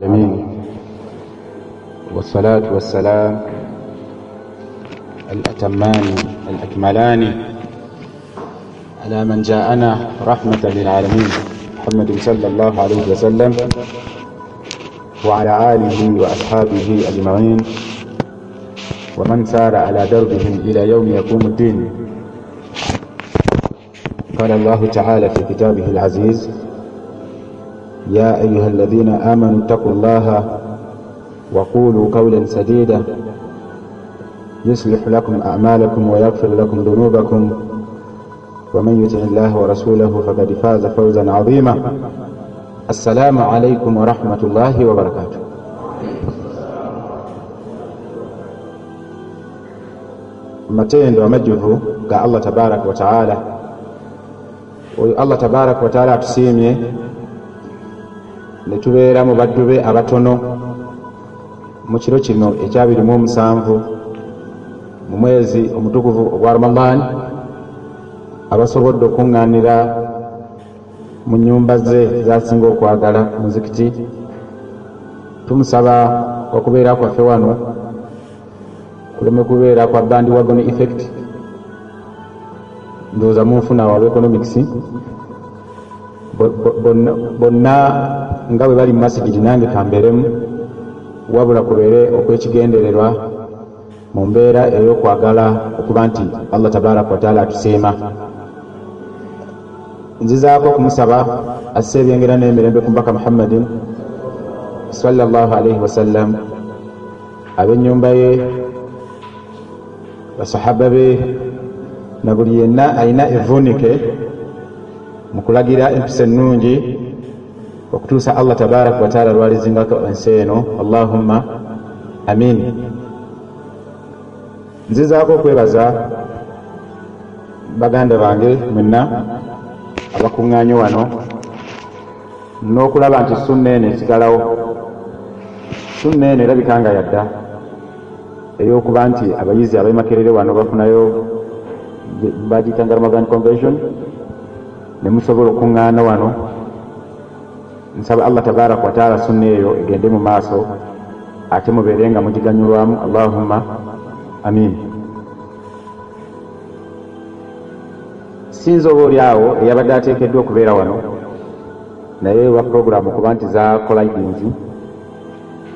العالمين. والصلاة والسلام الأتمان الأكملان على من جاءنا رحمة للعالمين. محمد صلى الله عليه وسلم وعلى آله وأصحابه أجمعين. ومن سار على دربهم إلى يوم يقوم الدين. قال الله تعالى في كتابه العزيز يا أيها الذين آمنوا اتقوا الله وقولوا قولا سديدا يصلح لكم أعمالكم ويغفر لكم ذنوبكم. ومن يطع الله ورسوله فقد فاز فوزا عظيما. السلام عليكم ورحمة الله وبركاته. Matendo amajjuvu ga allah tabaraka wataala oyo allah tabaraka wataala atusiimye ne tubeera mu baddu be abatono. Mu kiro kino ekyabiri mu omusanvu mu mwezi omutukuvu ogwa ramadan abasobodde okuŋŋaanira mu nyumba ze zasinga okwagala muzikiti tumusaba okubeera kwaffe wano kuleme kubeera kwa bandi wagon effect ndowooza munfuna waba economics. Bonna nga bwe bali mu masigidi nange kambeeremu wabula kubeere okwekigendererwa mu mbeera ey'okwagala okuba nti allah tabaraka wataala atusiima nzizaako okumusaba asse ebyengera n'emirembe ku mbaka muhammadin sallallahu alaihi wasallam ab'ennyumba ye basahaba be na buli yenna alina evunike mu kulagira empisa ennungi okutuusa allah tabaraka wataala lwalizingako ensi eno allahumma amin. Nzizaako okwebaza baganda bange mwenna abakuŋŋaanye wano n'okulaba nti sunna eno esigalawo. Sunna eno erabika nga yadda ey'okuba nti abayizi abaimakerere wano bafunayo bagiyitanga ramadan convention ne musobola okuŋŋaana wano nsaba allah tabaraka wataala sunna eyo egende mu maaso ate mubeere nga mugiganyulwamu. Allahumma amin. Sinza oba oli awo eyabadde ateekeddwa okubeera wano naye wa puroguramu okuba nti zakola idinzi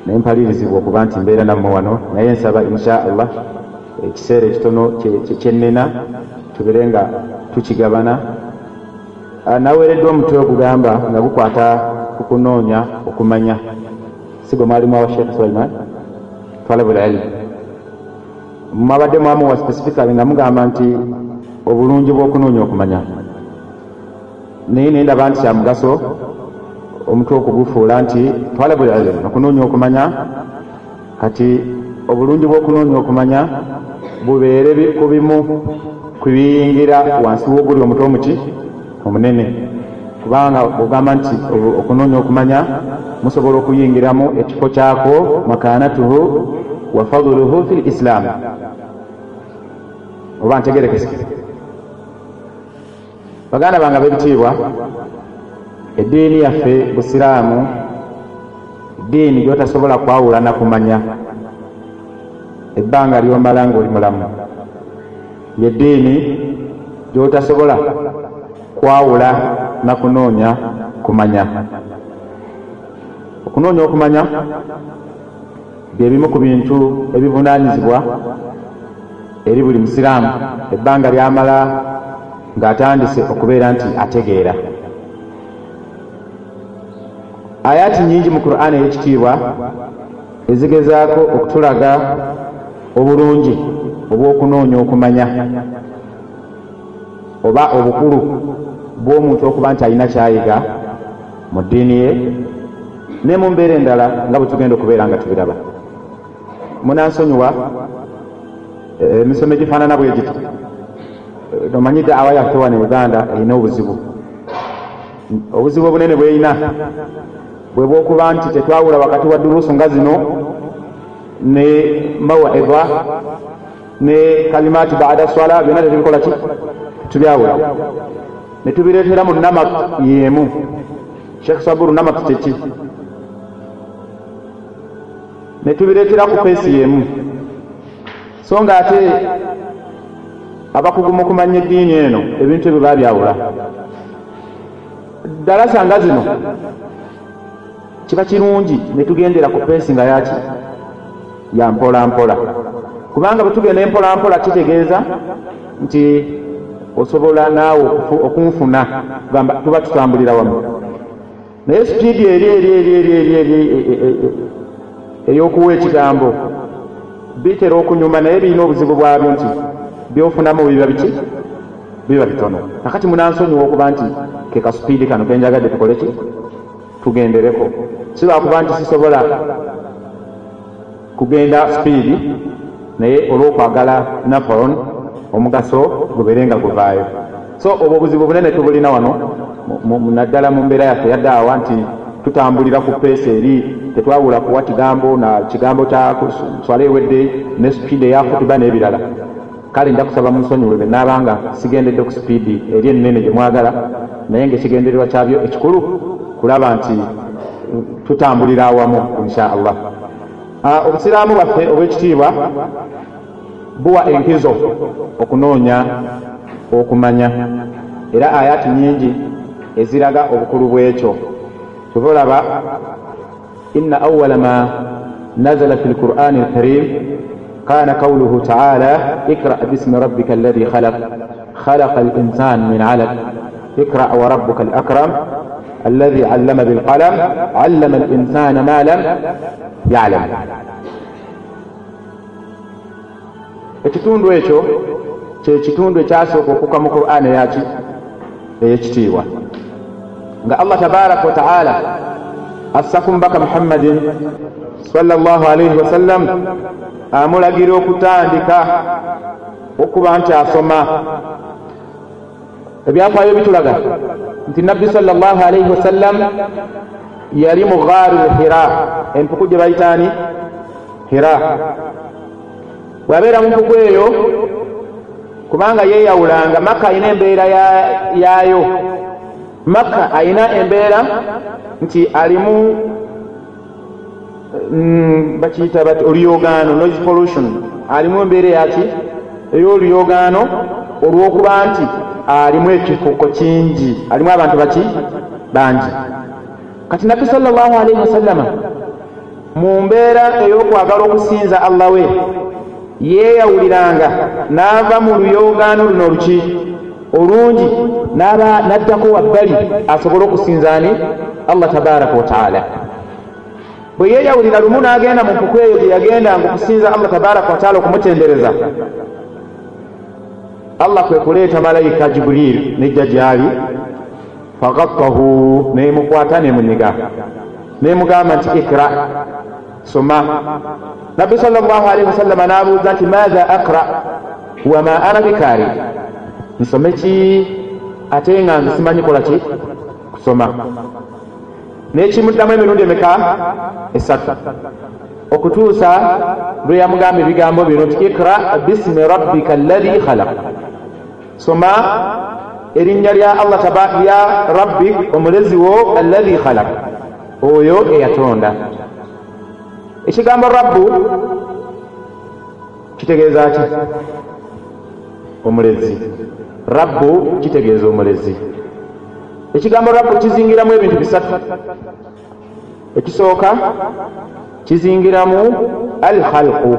naye mpalirizibwa okuba nti mbeera nammwe wano naye nsaba insha allah ekiseera ekitono kyennena tubeere nga tukigabana. Naweereddwa omutwe ogugamba nga gukwata ku kunoonya okumanya sigwe mwalimu awa sheekh sulaiman talabul ilmu mwabadde mwamuwa specifically nga mugamba nti obulungi bw'okunoonya okumanya. Naye naye ndaba nti kyamugaso omutwe okugufuula nti talabul ilmu okunoonya okumanya. Kati obulungi bw'okunoonya okumanya bubeere ku bimu kubiyingira wansi w'oguli omutwe omuki omunene kubanga ogamba nti okunoonya okumanya musobola okuyingiramu ekifo kyako makanatuhu wa faduluhu fi lislaamu oba ntegerekese. Baganda bange ab'ebitiibwa eddiini yaffe busiraamu ddiini gyotasobola kwawula nakumanya ebbanga lyomala ngaoli mulamu. Yeddiini gyotasobola kwawula nakunoonya kumanya. Okunoonya okumanya byebimu ku bintu ebivunanyizibwa eri buli musiraamu ebbanga lyamala ng'atandise okubeera nti ategeera. Ayaati nyingi mu qur'aani ey'ekitiibwa ezigezaako okutulaga obulungi obw'okunoonya okumanya oba obukulu bw'omuntu okuba nti alina kyayiga mu ddiini ye ne mu mbeera endala nga bwe tugenda okubeera nga tubiraba. Munansonyiwa emisomo egifaanana bwe giti? Omanyidde awa yaffe wano uganda erina obuzibu. Obuzibu obunene bweyina. Bwe bwokuba nti tetwawula wakati wa duruusu nga zino ne mawaidha ne kalimaati baada swala byonna tetubikola ki? Tubyawula ne tubireetera mu namak yemu. Sheekh saburu namak kyeki ne tubireetera ku peesi y'emu. So nga ate abakugu mu kumanya eddiini eno ebintu ebyo baabyawula. Ddala sanga zino kiba kirungi ne tugendera ku peesi nga yaki ya mpola mpola kubanga bwe tugenda empolampola kitegeeza nti osobola naawe okunfuna gamba tuba tutambulira wamu. Naye sipiidi eri eri eri eri eri eri ey'okuwa ekigambo bitera okunyuma naye birina obuzibu bwabyo nti byofunamu biba biki biba bitono. Nakati munansonyiwa okuba nti ke kasupiidi kano kenjagadde tukole ki? Tugendereko. Sibakuba nti sisobola kugenda sipiidi naye olw'okwagala nafolon omugaso gubeere nga guvaayo so obwo obuzibu bunene tubulina wano naddala mu mbeera yaffe yaddaawa nti tutambulira ku peesi eri tetwawula kuwa kigambo na kigambo kya swala ewedde ne sipiidi eya kutuba n'ebirala. Kale nja kusaba munsonyiwe be naabanga sigendedde ku sipiidi eri ennene gye mwagala naye ngaekigendererwa kyabyo ekikulu kulaba nti tutambulira awamu insha allah. Obusiraamu bwaffe obw'ekitiibwa buwa enkizo okunoonya okumanya. Era ayati nyingi eziraga obukulu bwekyo. Kyova olaba inna awala ma nazala fi lqurani alkarim kana qawluhu taala ikra bismi rabbika alladhi khalaq khalaqa alinsan min alaq ikra warabuka alakram الذي علم بالقلم علم الإنسان ما لم يعلم ekitundu ekyo kyekitundu ekyasooka okuka mu qur'ani eyaki ey'ekitiibwa. Nga allah tabaraka wataala assa ku mubaka muhammadin salllah alaihi wasallam amulagira okutandika okuba nti asoma. Ebyafaayo bitulaga nti nabbi salllah alaihi wasallam yali mu gaaru hira. Empuku gye bayitaani hira bwabeera mu mpuku eyo kubanga yeeyawulanga makka ayina embeera yaayo. Makka ayina embeera nti alimu bakiyita bati oluyogaano noise pollution. Alimu embeera yaki ey'oluyogaano olw'okuba nti alimu ekifuko kingi. Alimu abantu baki? Bangi. Kati nabbi sal llahu alaihi wasallama mu mbeera ey'okwagala okusinza allah we yeeyawuliranga n'ava mu luyogaano luno luki. Olungi n'addako wabbali asobole okusinzaani allah tabaraka wataala bwe yeeyawulira lumu n'agenda mu mpuku eyo gye yagendanga okusinza allah tabaraka wataala okumutendereza. Allah kwe kuleeta malayika jibuliiri nejja gyali fagattahu nemukwata nemunyiga nemugamba nti ikra sal llah alaihi wasallama n'abuuza nti maatha akra wama ana bikari? Nsome ki ate nga nze simanyi kola ki? Kusoma. Nekimuddamu emirundi emeka? Esatu. Okutuusa lwe yamugamba ebigambo bino nti ikra bisimi rabbika allahi khalaq. Soma erinnya lya allah lya rabbi omulezi wo allahi khalaq. Oyo eyatonda ekigambo rabbu kitegeeza ki? Omulezi. Rabbu kitegeeza omulezi. Ekigambo rabbu kizingiramu ebintu bisatu. Ekisooka kizingiramu al khalqu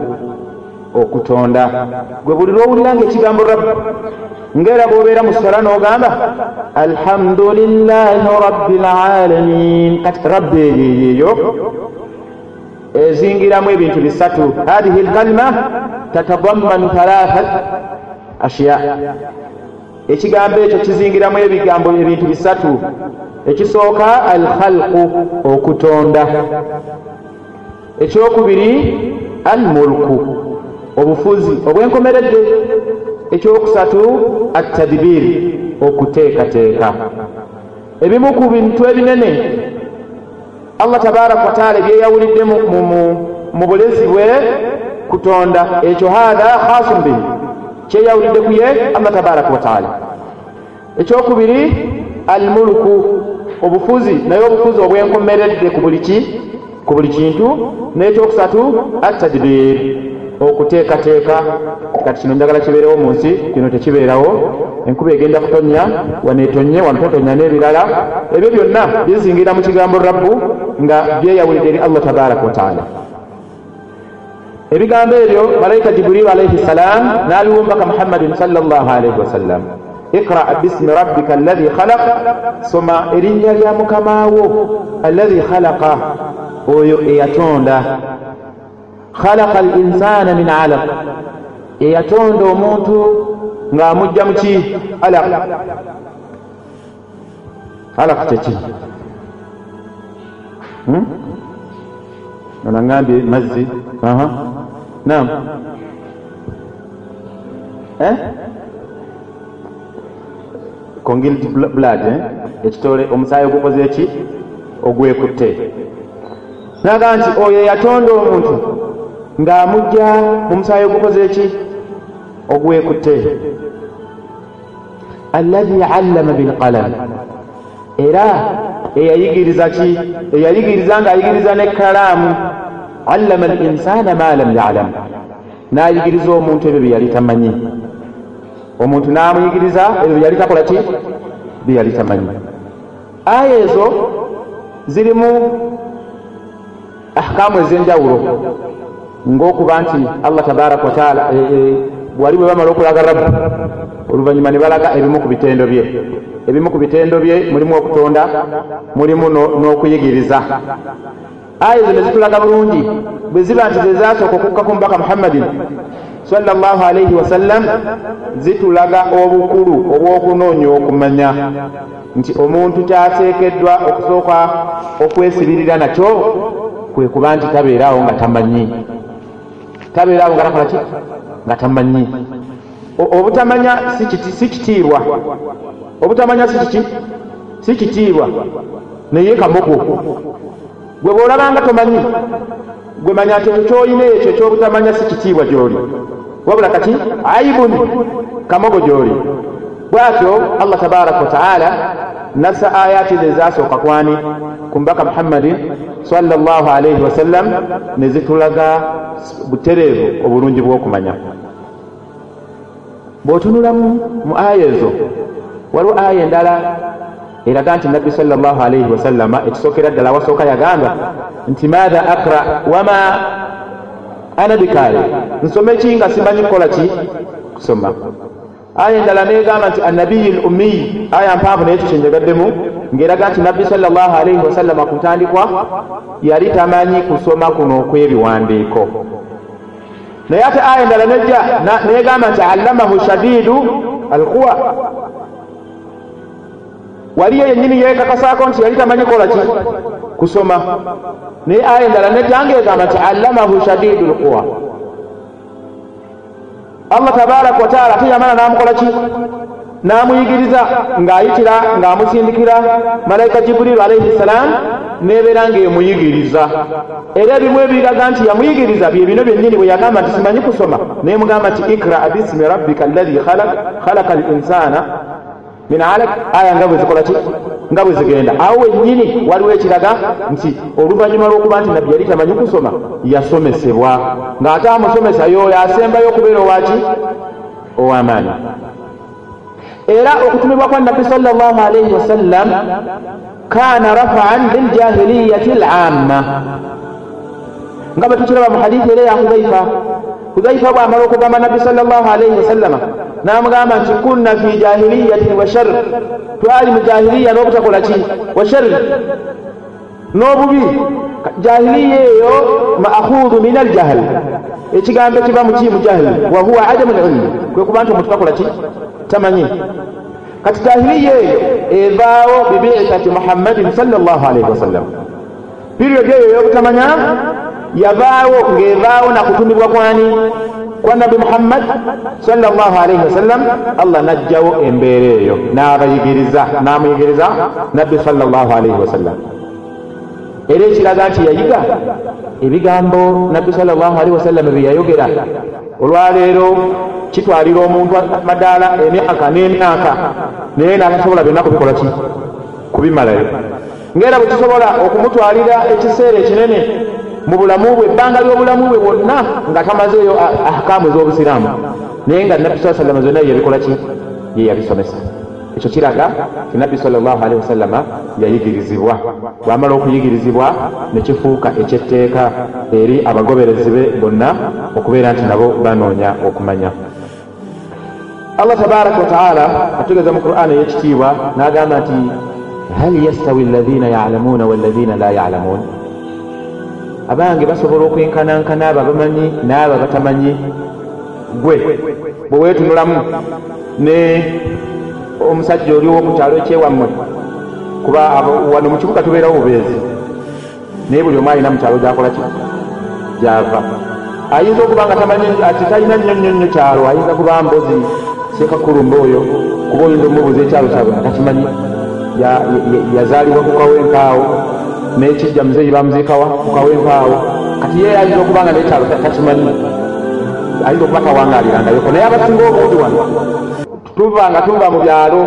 okutonda. Gwe buli lwowulira nga ekigambo rabbu ngaera bwobeera mu sola n'ogamba alhamdulillahi rabbi lalamin kati rabbi eyeyeeyo ezingiramu ebintu bisatu. Hadihi lkalima tatadammanu thalatha ashya ekigambo ekyo kizingiramu ebigambo ebintu bisatu. Ekisooka al khalqu okutonda. Ekyokubiri al mulku obufuzi obwenkomeredde. Ekyokusatu attadibiri okuteekateeka. Ebimu ku bintu ebinene allah tabaraka wataala ebyeyawulidde mu bulezi bwe kutonda. Ekyo hatha khasun bihi kyeyawulidde ku ye allah tabaraka wataala ekyokubiri almuluku obufuzi naye obufuzi obwenkomeredde ku buli ki ku buli kintu. N'ekyokusatu atadbir okuteekateeka. Kati kino njagala kibeerewo mu nsi kino tekibeerawo. Enkuba egenda kutonya waneetonye wanototonya n'ebirala. Ebyo byonna bizingira mu kigambo rabbu nga byeyawulidde eri allah tabaraka wataala ebigambo ebyo malayika jibuliru alaihi ssalam n'abiwumbaka muhammadin salllah alaihi wasallam iqra bismi rabbika allahi khalaq soma erinnya lya mukamaawo allahi khalaqa oyo eyatonda. Khalaqa al insana min alaq eyatonda omuntu ng'amujja muki alaq alaq kyeki ono aŋambye mazzi nam congilt blood ekitole omusaayi ogukoze eki? Ogwekutte. Naga nti oyo yatonda omuntu ng'amugja mu musaayi ogukoze eki? Ogwekutte. Allahi allama bilqalam era eyayigiriza ki? Eyayigiriza ng'ayigiriza n'ekkalaamu allama al insana ma lam yalam. N'ayigiriza omuntu ebyo bye yali tamanyi. Omuntu n'amuyigiriza ebyo bye yali takola ki? Bye yali tamanyi. Aya ezo zirimu ahkaamu ez'enjawulo ng'okuba nti allah tabaraka wataala wali bwe bamala okulaga rabbu oluvannyuma ne balaga ebimu ku bitendo bye ebimu ku bitendo bye mulimu okutonda mulimu n'okuyigiriza. Aya ne zitulaga bulungi bwe ziba nti ze zasooka okukka ku mubaka muhammadin sallallahu alaihi wasallam zitulaga obukulu obw'okunoonya okumanya nti omuntu kyateekeddwa okusooka okwesibirira nakyo kwe kuba nti tabeeraawo nga tamanyi. Tabeeraawo nga takola ki? Nga tamanyi. Obutamanya si kitiirwa obutamanya si kiki? Si kitiirwa naye kamogo. Gwe bw'olabanga tomanyi gwe manya nti ekyo kyolina ekyo ekyobutamanya si kitiibwa gy'oli. Wabula kati aibun kamogo gy'oli. Bwatyo allah tabaraka wataala nassa ayati ze zasooka kwani ku mbaka muhammadin salllah alaihi wasallam ne zitulaga butereevu obulungi bw'okumanya. Bw'otunulamu mu aya ezo waliwo aya endala eraga nti nabbi salllah alaihi wasallama ekisookera ddala wasooka yagamba nti maatha akra wama ana bikaale? Nsome ki nga simanyi kukola ki? Kusoma. Aya endala negamba nti annabiyi l ummiyi aya mpanvu naye ekyo kyenjagaddemu ng'eraga nti nabbi salllah alaihi wasallama ku ntandikwa yali tamanyi kusoma kuno okw'ebiwandiiko naye ate aya endala nejja negamba nti allamahu shadiidu alquwa waliyo yennyini yeekakasaako nti yali tamanyi kola ki? Kusoma. Naye aya endala nejjanga egamba nti allamahu shadiidu lquwa allah tabaraka wataala ate yamala n'amukola ki? N'amuyigiriza ng'ayitira ng'amusindikira. Malayika jibuliru alaihi ssalam nebeera ng'emuyigiriza. Era ebimu ebiraga nti yamuyigiriza bye bino byennyini bwe yagamba nti simanyi kusoma. Naye mugamba nti ikra bismi rabbika allahi khalaka al insana min alak aya nga bwe zikola ki? Nga bwe zigenda. Awo wennyini waliwo ekiraga nti oluvannyuma lw'okuba nti nabbi yali tamanyi kusoma yasomesebwa. Ng'ate amusomesa yoyo asembayo okubeera owaki ow'amaanyi era okutumibwa kwa nabbi salllah alaihi wasallam kana rafaan liljahiliyati lamma nga bwe tukiraba mu hadithi era ya hudhaifa hudhaifa bw'amala okugamba nabbi salllah alaihi wasallama n'amugamba nti kunna fi jahiliyatin wa shar twali mu jahiliya n'obutakola ki wa shar n'obubi jahiliya eyo maakhudhu min aljahl. Ekigambo ekiva mu ki mu jahl. Wa huwa adamu lilmi kwe kuba nti omuntu takola ki tamanyi. Kati jahiliya eyo evaawo bibisati muhammadin salllah alaihi wasallam. Period eyo ey'obutamanya yavaawo ng'evaawo nakutumibwa kwani? Kwa nabi muhammad salllah alaihi wasallam allah najjawo embeera eyo n'abayigiriza n'amuyigiriza nabbi salllah alaihi wasallam era ekiraga nti yayiga ebigambo nabbi salllah alaihi wasallam bye yayogera. Olwaleero kitwalira omuntu madaala emyaka n'emyaka naye n'atasobola byonna kubikola ki? Kubimalayo. Ngaera bwe tusobola okumutwalira ekiseera ekinene mu bulamu bwe ebbanga ly'obulamu bwe bwonna nga tamazeeyo ahkaamu ez'obusiraamu. Naye nga nabbi saa sallama zonna yeyabikola ki? Ye yabisomesa. Ekyo kiraga ti nabbi salllahalihi wasallama yayigirizibwa. Bwamala okuyigirizibwa nekifuuka ekyetteeka eri abagoberezi be bonna okubeera nti nabo banoonya okumanya. Allah tabaraka wataala atugeza mu qur'an ey'ekitiibwa n'agamba nti hal yastawi alladhina yalamuuna walladhina la yalamuun abange basobola okwenkanankana abo abamanyi n'abo abatamanyi gwe bwe weetunulamu ne omusajja oliwo ku kyalo ekyewammwe kuba wano mu kibuga tubeerawo bubeezi naye buli omu alina mu kyalo gyakola gyava. Ayinza okuba nga tamanyi ati talina nnyo nnyo nnyo kyalo ayinza kuba mbozi sekakulumba oyo kuba oyinza omubuuza ekyalo kyabwe nga takimanyi. Yazaalibwa ku kawenkaawo nekijja muzeeyi bamuziikawa ku kawenkaawo kati ye ayinza okuba nga nekyalo takimanyi. Ayinza okuba tawangaalirangayoko naye abasinga obungi wano tuva nga tuva mu byalo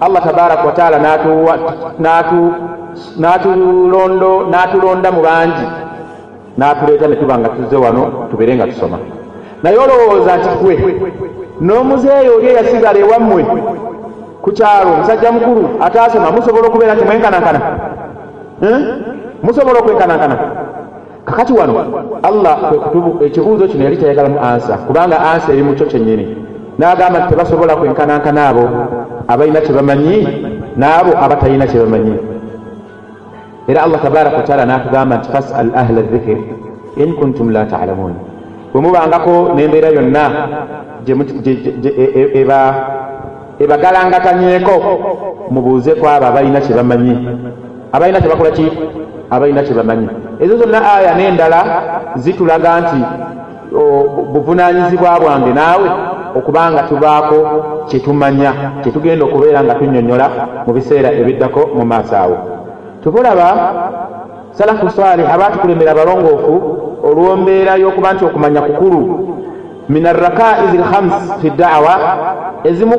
allah tabaraka wataala n'atulonda mu bangi n'atuleeta ne tuba nga tuzze wano tubeere nga tusoma. Naye olowooza nti gwe n'omuzeeyo oli eyasigala ewammwe ku kyalo omusajja mukulu ataasoma musobola okubeera nti mwenkanankana musobola okwenkanankana kakati wano allah ekibuuzo kino yali tayagalamu ansa kubanga ansa eri mukyo kyennyini. N'agamba nti tebasobola kwenkanankana abo abalina kye bamanyi n'abo abatalina kye bamanyi. Era allah tabaraka wataala n'atugamba nti fasal ahla dhikir in kuntum la talamuun. Bwe mubangako n'embeera yonna ebagalangatanyeeko mubuuzeku abo abalina kye bamanyi abalina kye bakola ki? Abalina kye bamanyi. Ezo zonna aya n'endala zitulaga nti buvunanyizibwa bwange naawe okubanga tubaako kyetumanya kyetugenda okubeera nga tunyonyola mu biseera ebiddako mu maaso awo. Tubulaba salafu salih abaatukulembera abalongoofu olw'embeera y'okuba nti okumanya kukulu min arrakaizi lhams fi daawa ezimu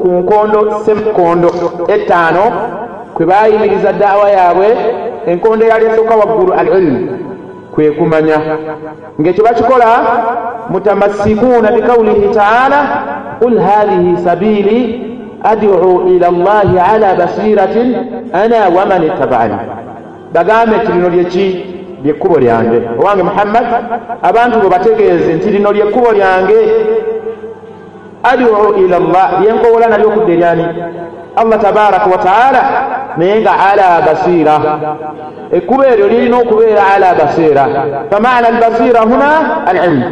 ku nkondo semkondo etaano kwe baayimiriza daawa yaabwe enkondo eyali esooka waggulu al ilmu kwe kumanya. Ng'ekyo bakikola mutamassikuuna bikawulihi taala qul hadhihi sabiili ad'u ila llahi ala basiratin ana waman ittaba'ani. Bagambe nti lino lyeki lyekkubo lyange. Owange muhammad abantu bwe bategeeze nti lino lyekkubo lyange ad'u ila llah lyenkowola nalyo okudde eryani? Allah tabaraka wataala naye nga ala basira. Ekkubo eryo lirina okubeera ala basira. Famana albasira huna alilmu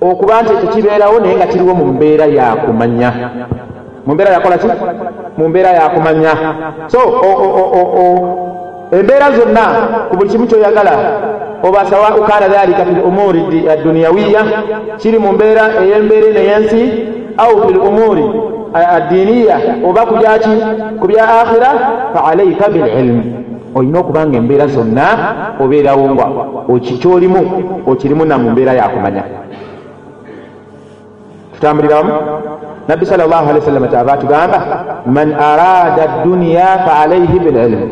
okuba nti ekyo kibeerawo naye nga kiriwo mu mbeera yakumanya. Mu mbeera yakola ki? Mu mbeera yakumanya. So embeera zonna ku buli kimu kyoyagala oba sawau kana dhalika fi lumuri adduniyawiya kiri mu mbeera ey'embeera eno ey'ensi au fi lumuri addiiniya oba ku byaki ku bya akhira fa alaika bililmu olina okubanga embeera zonna obeerawo nga okikyolimu okirimu na mu mbeera yakumanya tutambuliramu nabbi sal llah alihi wasallama kyava atugamba man arada dduniya fa alaihi bililmu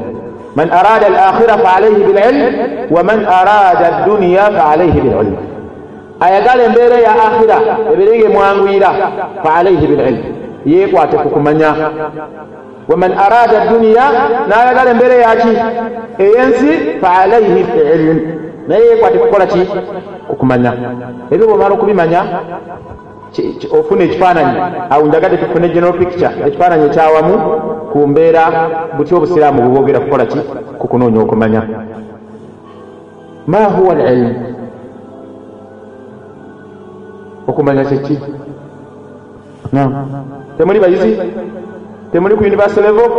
man arada alakhira fa alaihi bililmu wa man arada dduniya fa alaihi bililmu ayagala embeera ya akhira ebeere ngemwanguyira fa alaihi bililmu yeekwate ku kumanya. Waman arada duniya n'ayagala embeera yaki ey'ensi fa alaihi bililmu naye yeekwate kukola ki? Kukumanya ebyo bwomala okubimanya ofuna ekifaananyi. Awo njagadde tufune general picture ekifaananyi ekyawamu ku mbeera butya obusiraamu bwebwogera kukola ki? Kukunoonya okumanya. Ma huwa alilmu okumanya kyeki temuli bayizi temuli ku university level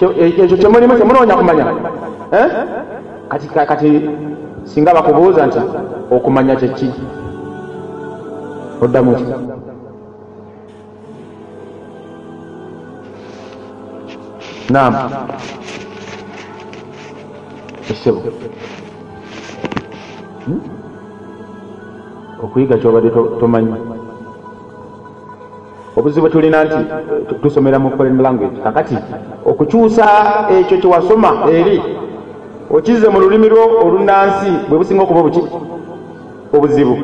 ekyo kyemulimu temunoonya kumanya kati singa bakubuuza nti okumanya kyeki oddamu ki? Naam. Essebo. Okuyiga kyobadde tomanyi obuzibu tulina nti tusomera mu foreign language kakati okukyusa ekyo kyewasoma eri okize mu lulimi lwo olunansi bwe businga okuba obuki obuzibu.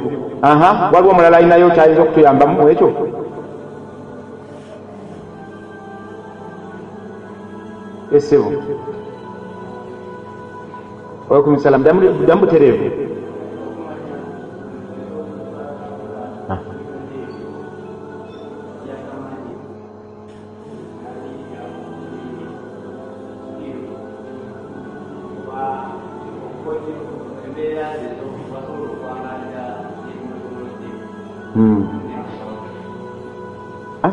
Aha waliwo omulala alinayo kyayinza okutuyambamu ekyo. Esebo alaikum salam damu butereevu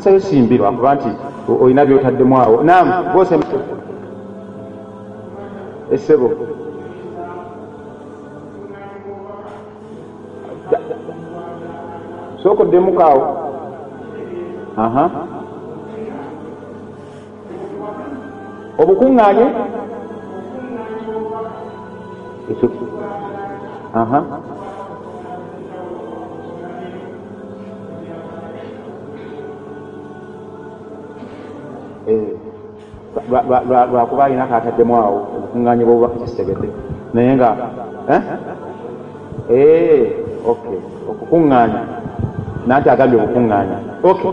ansayo simbirwa kuba nti olina byotaddemu awo. Nam bose essebo. Sookoddemukaawo aha. Obukuŋŋaanye. Aha lwakuba alina kataddemu awo obukuŋŋaanye bwobubaka kisegedde naye nga okay okukuŋŋaanya. Nanti agambye obukuŋŋaanya okay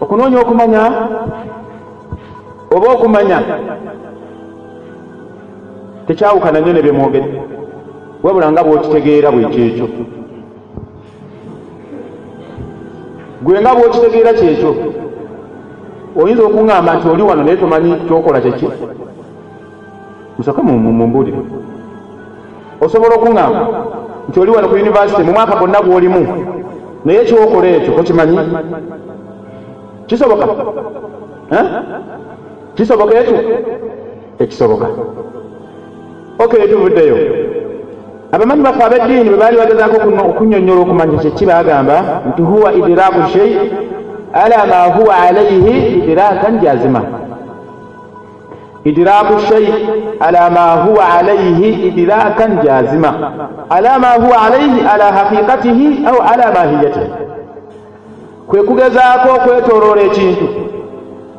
okunoonya okumanya? Oba okumanya? Tekyawukana nnyo ne byemwogedde wabula nga bwokitegeera bwekyekyo gwe nga bwokitegeera kyekyo oyinza okuŋŋamba nti oli wano naye tomanyi kyokola kyeki musoke mumbuulire. Osobola okuŋŋamba nti oli wano ku univesity mu mwaka gwonna gw'olimu naye kyokola ekyo kokimanyi kisoboka? Kisoboka ekyo? Ekisoboka. Okay tuvuddeyo. Abamanyi bafe ab'eddiini bwe baali bagezaako okunyonnyola okumanya kyeki bagamba nti huwa idiraaku shei ala ma huwa alaihi idiraakan jazima idiraaku shei ala ma huwa alaihi idiraakan jazima ala ma huwa alaihi ala haqiqatihi au ala mahiyatihi kwe kugezaako okwetooloola ekintu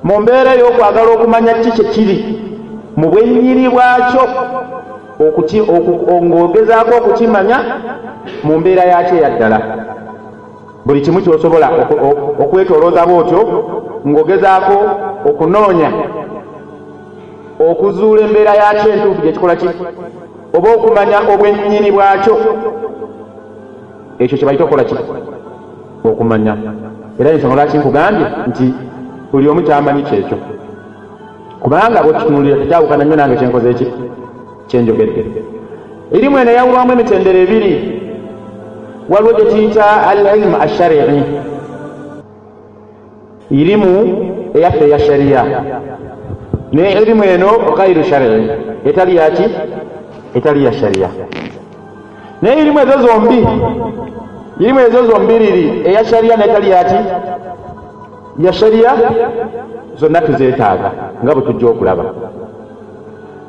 mu mbeera ey'okwagala okumanya ki kye kiri mu bwennyini bwakyo ng'ogezaako okukimanya mu mbeera yakyo eyaddala buli kimu kyosobola okwetolooza bwotyo ng'ogezaako okunoonya okuzuula embeera yakyo entuufu gyekikola ki? Oba okumanya obwennyini bwakyo ekyo kye bayita okukola ki? Okumanya. Era ensonga lwaki nkugambye nti buli omu kyamanyi kyekyo. Kubanga bwekitunuulira tekyawukana nnyo nange kyenkoze eki kyenjogedde erimu eno eyawulwamu emitendero ebiri waliwo gye tuyita al ilmu asharii irimu eyaffe eya shariya naye irimu eno gairu sharii. Etali yaki etali ya shariya naye irimu ezo zombi? Irimu ezo zombiriri eya shariya netali yaki ya shariya zonna tuzeetaaga nga bwe tujja okulaba.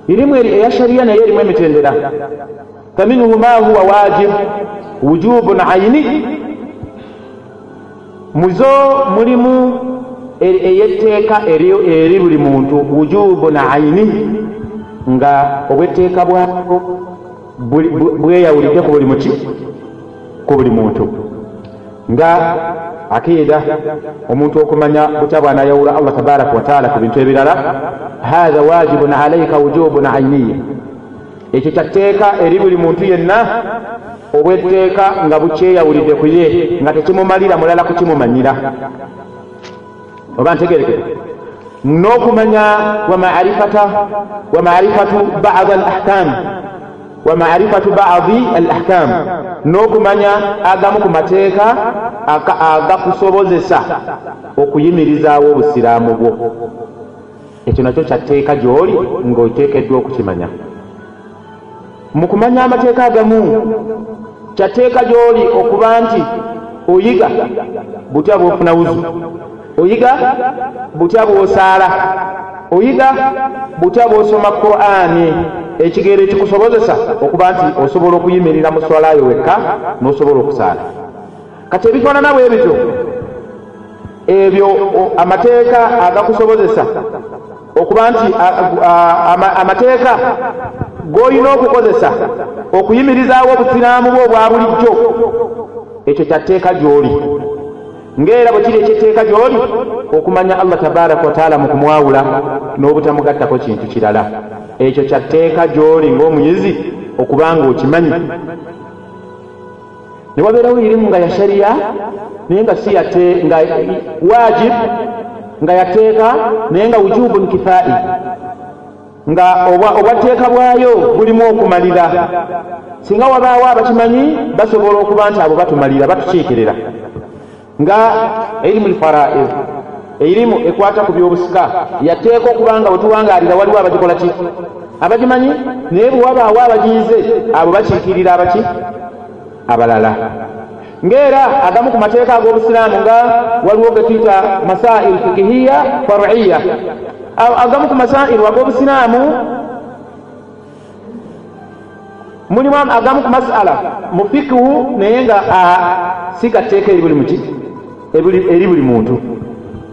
Irimu eya shariya naye erimu emitendera faminhu ma huwa wajib wujubun aini muzo mulimu eyetteeka eri buli muntu wujubun aini nga obwetteeka bwako bweyawulidde ku buli muki ku buli muntu nga akiida omuntu okumanya butya bwanayawula allah tabaraka wataala ku bintu ebirala hatha wajibun alaika wujubun ainiya ekyo kyatteeka eri buli muntu yenna obwetteeka nga bukyeyawulidde ku ye nga tekimumalira mulala kukimumanyira. Oba ntegerekere. N'okumanya wamarifatu badi al ahkam wamarifatu badi al ahkam n'okumanya agamu ku mateeka agakusobozesa okuyimirizaawo obusiraamu bwo. Ekyo nakyo kyatteeka gy'oli ng'oteekeddwa okukimanya mu kumanya amateeka agamu kyatteeka gy'oli okuba nti oyiga butya bwofuna wuzu? Oyiga butya bw'osaala? Oyiga butya bw'osoma qur'ani ekigeero ekikusobozesa okuba nti osobola okuyimirira mu swalayo wekka n'osobola okusaala. Kati ebifaanana bwe ebityo ebyo amateeka agakusobozesa okuba nti amateeka g'olina okukozesa okuyimirizaawo obusiraamu bwe obwa bulijjo ekyo kyatteeka gy'oli. Ng'era bwe kiri ekyetteeka gy'oli okumanya allah tabaraka wataala mu kumwawula n'obutamugattako kintu kirala. Ekyo kyatteeka gy'oli ng'omuyizi okubanga okimanyi ne wabeerawo irimu nga ya shariya naye nga si yate nga wajib nga yateeka naye nga wujubun kifai nga obwateeka bwayo bulimu okumalira. Singa wabaawo abakimanyi basobola okuba nti abo batumalira batukiikirira nga irimu lfaraid erimu ekwata ku byobusika yateeka okuba nga wetuwangaalira waliwo abagikola ki? Abagimanyi naye bwewabaawo abagiyize abo bakiikirira abaki? Abalala. Ng'era agamu ku mateeka ag'obusiraamu nga waliwo ge tuyita masail fikihiya faruiya agamu ku masairu ag'obusiraamu mulimu agamu ku masala mu fikihu naye nga si gatteeka eri buli muki eri buli muntu.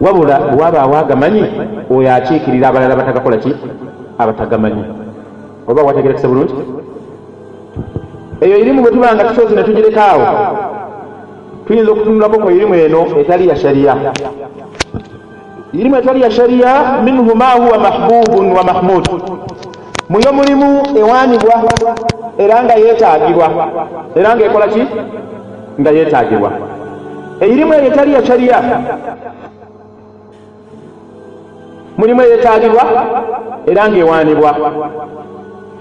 Wabula wabaawo agamanyi oyo akiikirira abalala batagakola ki? Abatagamanyi oba wategerekese bulungi? Eyo irimu bwe tuba nga tusozi ne tugirekaawo. Tuyinza okutunulako ku irimu eno etali ya shariya irimu etali ya shariya minhu ma huwa mahbubun wa mahmud. Muyo mulimu ewaanibwa era nga yeetaagirwa era nga ekola ki? Nga yeetaagirwa eirimu eyo etali ya shariya mulimu eyeetaagirwa era ng'ewaanibwa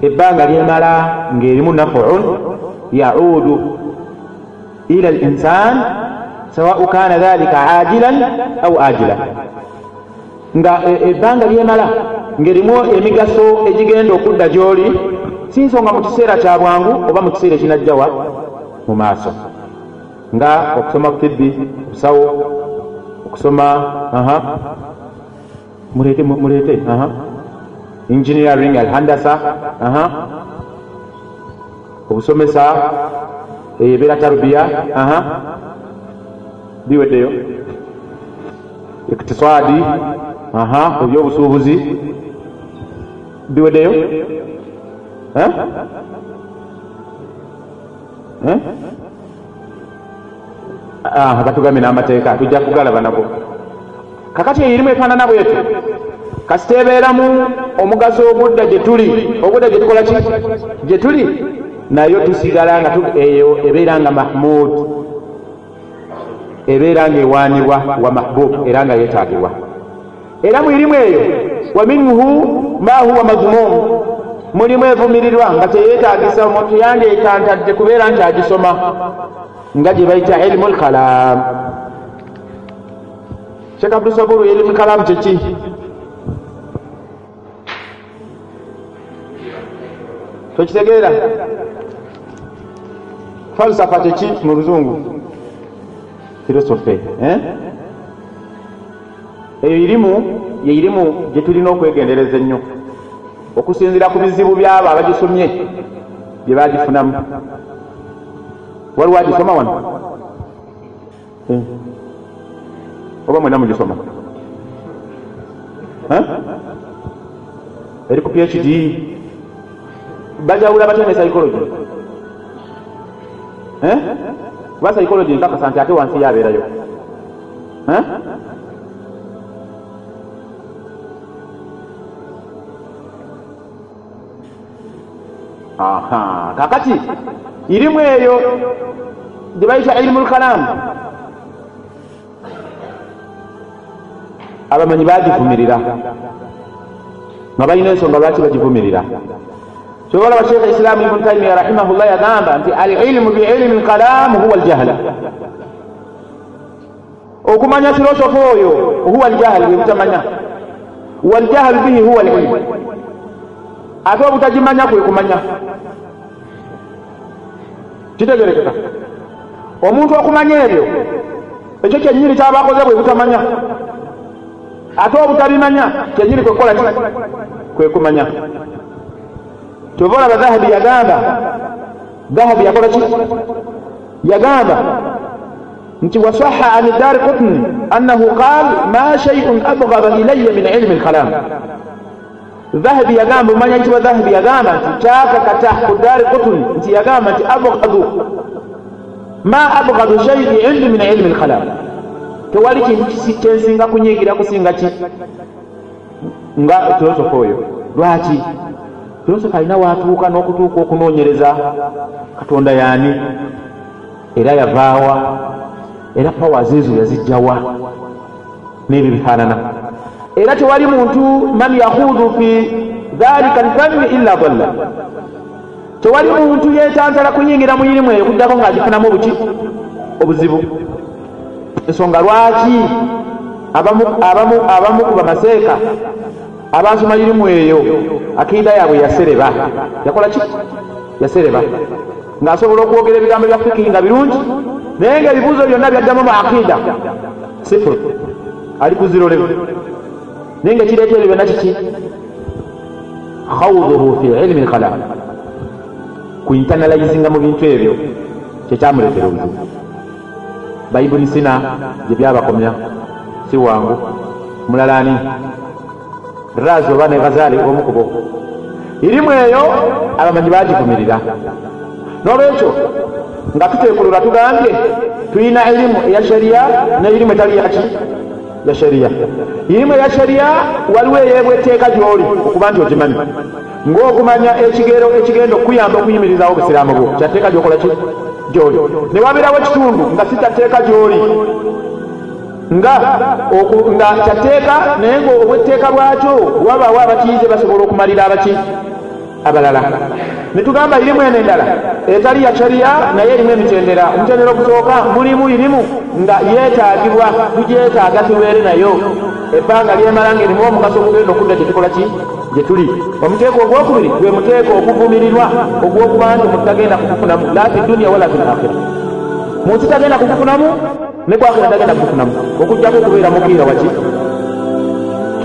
ebbanga lyemala ng'erimu nafuun yaudu ila linsan sawau kana dhalika ajilan au ajilan nga ebbanga lyemala ng'erimu emigaso egigenda okudda gy'oli si nsonga mu kiseera kya bwangu oba mu kiseera ekinajjawa mu maaso. Nga okusoma kutibbi okusawo okusoma aha mulete mulete aha engineering alhandasa aha obusomesa ebeera tarubiya aha biweddeyo iktisadi aha ebyobusuubuzi biweddeyo batugambe n'amateeka. Tujja kugalaba nabo. Kakati eyirimu efaanana bwetyo kasiteebeeramu omugaso ogudda gye tuli. Ogudda gye tukola ki? Gye tuli? Nayo tusigala nga eyo ebeera nga mahmud. Ebeera nga ewaanibwa wa mahbub era nga yeetaagibwa era mu irimu eyo wa minhu ma huwa mazmum. Mulimu evumirirwa nga teyeetaagisa omuntu yandyetantadde kubeera nti agisoma. Nga gye bayita ilimu lkalam shek abdusaburu ilimu lkalamu kyeki tokitegeera. Falsafa kyeki mu luzungu? Filosofe eyo irimu ye irimu gye tulina okwegendereza ennyo. Okusinziira ku bizibu byabo abagisomye bye bagifunamu waliwo agisoma wano? Oba mwena mugisoma? Eri ku phd bajawula batya ne psychology? Kuba psychology nkakasa nti ate wansi yabeerayo aha. Kakati irimu eyo gye bayita ilimu lkalamu abamanyi bagivumirira nga balina ensonga lwaki bagivumirira? Kyobalaba sheekh islaamu ibunu taimiya rahimahullah yagamba nti alilmu biilimi lkalamu huwa aljahla okumanya filosofe oyo huwa aljahli bwebutamanya waljahlu bihi huwa alilmu ate obutagimanya kwe kumanya. Kitegerekeka. Omuntu okumanya ebyo ekyo kyenyini kyabakoze bwe butamanya. Ate obutabimanya kyenyini kwekola ki? Kwe kumanya. Kyova olaba dhahabi yagamba dhahabi yakola ki? Yagamba nti wasaha an dari qutni annahu qal ma shaiun abgada ilaya min ilimi lkalam dhahabi yagamba omanya ntiwa dhahabi yagamba nti kyakakata ku dari qutni nti yagamba nti abgadu ma abgadu shaii indi min ilimi lkalam tewali kintu kyensinga kunyigira kusinga ki nga filosofa oyo lwaki filosofa alina watuuka n'okutuuka okunoonyereza. Katonda yaani? Era yavaawa. Era powers ezo yazijjawa. N'ebyo bifaanana era tewali muntu man yahuudu fi dhalika alfanni illa dalla tewali muntu yetantala kuyingira mu irimu eyo kuddako ng'agifunamu obuki obuzibu. Ensonga lwaki abamu ku bamaseeka abasoma irimu eyo akiida yaabwe yasereba yakola ki? Yasereba ng'asobola okwogera ebigambo bya fiki nga birungi naye nga ebibuuzo byonna byaddamu mu akiida. Sifuru ali kuzirolebe naye nga kireeta ebyo byonna kiki khawduhu fi ilimi lkalam ku internalizinga mu bintu ebyo kyekyamuleetera obuzibu bayibuli sina gye byabakomya. Si wangu mulala ani? Razi oba ne ghazaali omu kubo irimu eyo abamanyi bagivumirira n'olwekyo nga tutekulula tugambye tulina irimu eya shariya n'irimu etali yaki ya shariya irimu eya shariya waliwo eyeebwa etteeka gy'oli okuba nti ogimanyi. Ng'okumanya ekigero ekigenda okuyamba okuyimirizawo obusiraamu bwo. Kyatteeka gyokola ki? Gy'oli. Ne wabeerawo ekitundu nga si kyatteeka gy'oli. Nga nga kyatteeka naye nga obwetteeka bwakyo wabaawo abakiyize basobola okumalira abaki abalala. Netugamba irimu eno endala. Etali ya shariya naye erimu emitendera. Omutendera ogusooka mulimu irimu nga yeetaagibwa tugyetaaga tubeere nayo. Ebbanga lyemala nga erimu omugaso ogugenda okudda gyetukola ki? Gye tuli. Omuteeko ogwokubiri gwe muteeko okuvumirirwa ogwokuba nti mutagenda kugufunamu. La fi duniya wala fi lakhira munsi tagenda kugufunamu ne kwakira tagenda kugufunamu. Okugjako okubeera mukiira waki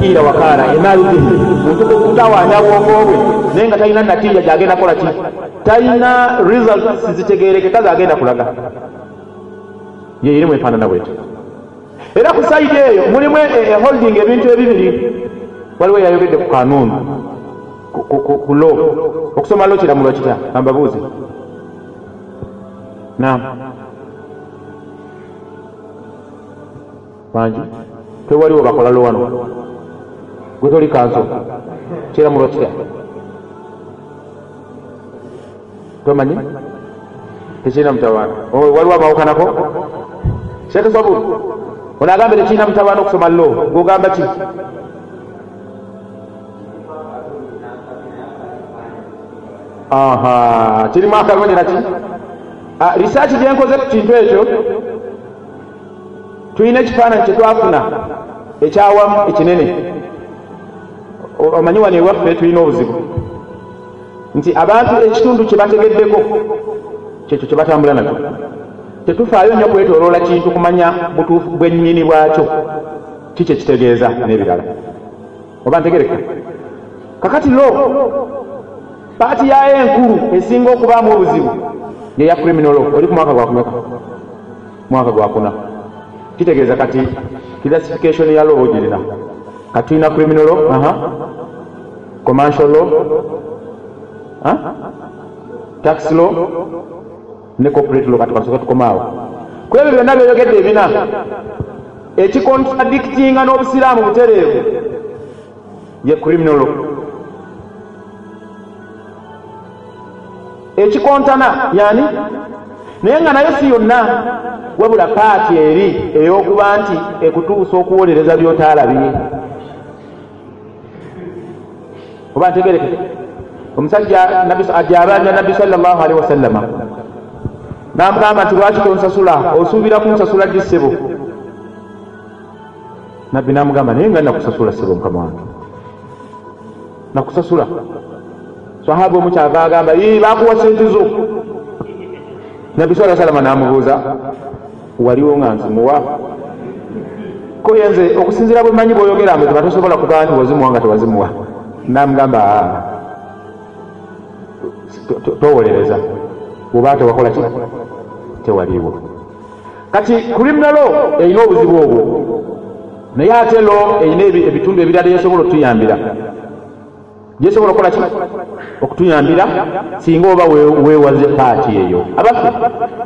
kiira wakaala emaaludihi muntu kutawaanya bwongo bwe naye nga talina natiija gyagenda kukola ki? Talina results zitegerekeka zagenda kulaga. Yeirimu efaanana bweti era ku saidi eyo mulimu holding ebintu ebibiri. Waliwo yayogedde ku kanuuni ku lo okusoma lo kiramulwa kitya ambabuuzi nam bangi. Tewaliwo bakola lo wano gwe toli kanso kiramulwa kitya tomanyi tekirina mutawaana waliwo amawukanako sheekh sabur ono agambe tekirina mutawaana okusoma lo gogamba ki aha kirimu akalonera ki risaaki gyenkoze ku kintu ekyo tulina ekifaananyi kyetwafuna ekyawamu ekinene omanyi wano ewaffe tulina obuzibu? Nti abantu ekitundu kye bategeddeko kyekyo kye batambula nakyo. Tetufaayo nnyo kwetoloola kintu kumanya butuufu bwennyini bwakyo. Ki kye kitegeeza n'ebirala? Oba ntegereka kakati lo paati yayo enkulu esinga okubaamu obuzibu yeya criminal oli ku mwaka gwakumeka mwaka gwakuna kitegeeza kati classification ya law ogirina kati tulina criminal aha. Commercial law? Tax law? Ne corporate law kati kasooka tukomaawo. Ku ebyo byonna byeyogedde ebina ekikontradictinga n'obusiraamu butereevu ye criminal law. Ekikontana yani naye nga nayo si yonna wabula paati eri ey'okuba nti ekutuusa okuwolereza by'otaalabye oba ntegereke omusajja ajabanja nabbi salllah alihi wasallama namugamba nti lwaki tonsasula? Osuubira kunsasula ddi ssebo nabbi namugamba naye nga nakusasula ssebo mukama wange. Nakusasula. Sahaba omu kyava agamba bakuwa sente zo. Nabbi saa salama namubuuza waliwo nga nzimuwa? Ko yenze okusinzira bwe manyi bwoyogera mbe tebatosobola kugamba nti wazimuwa nga tewazimuwa namugamba towolereza. Bwoba tewakola ki? Tewaliwo kati criminal erina obuzibu obwo naye ate lo erina ebitundu ebirala yesobola okutuyambira. Gyesobola okukola ki? Okutuyambira singa oba weewaze paati eyo. Abaffe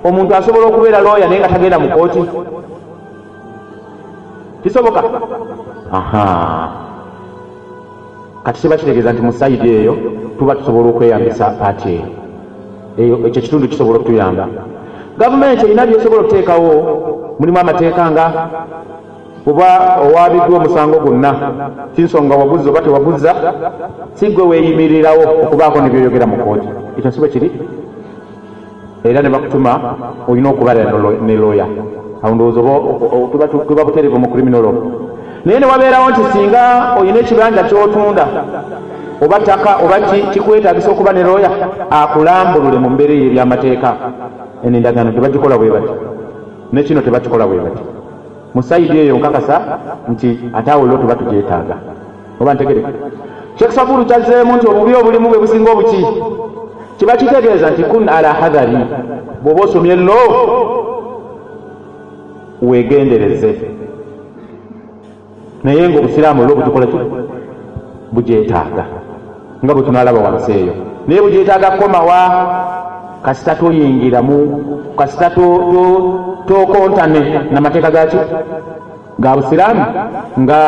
omuntu asobola okubeera looya naye nga tagenda mu kooti kisoboka? Aha kati kiba kitegeeza nti mu sayidi eyo tuba tusobola okweyambisa paati eyo ekyo kitundu kisobola okutuyamba. Gavumenti erina byesobola okuteekawo? Mulimu amateeka nga oba owabiddwa omusango gwonna. Kinsonga waguza oba tewaguza sigwe weeyimirirawo okubaako nebyoyogera mu kooti ekyo sibe kiri? Era ne bakutuma olina okubeera ne looya awo ndowooza tuba buterevu mu kriminolo naye ne wabeerawo nti singa olina ekibanja kyotunda oba ttaka oba kikwetagisa okuba ne looya akulambulule mu mbeera eyo eryamateeka enendagano tebagikola bwe bati. Nekino tebakikola bwe bati. Mu sayidi eyo nkakasa nti ate awo lo tuba tugyetaaga. Oba ntegereke kyekisabulu kyazzeemu nti obubi obulimu bwe businga obuki. Kiba kitegeeza nti kun ala hadhari bw'oba osomye lo weegendereze naye nga obusiraamu olwo butukola ki bugyetaaga. Nga bwe tunalaba wansi eyo. Naye bugyetaaga kukomawa kasita toyingiramu kasita tokontane namateeka gaki ga busiraamu? Nga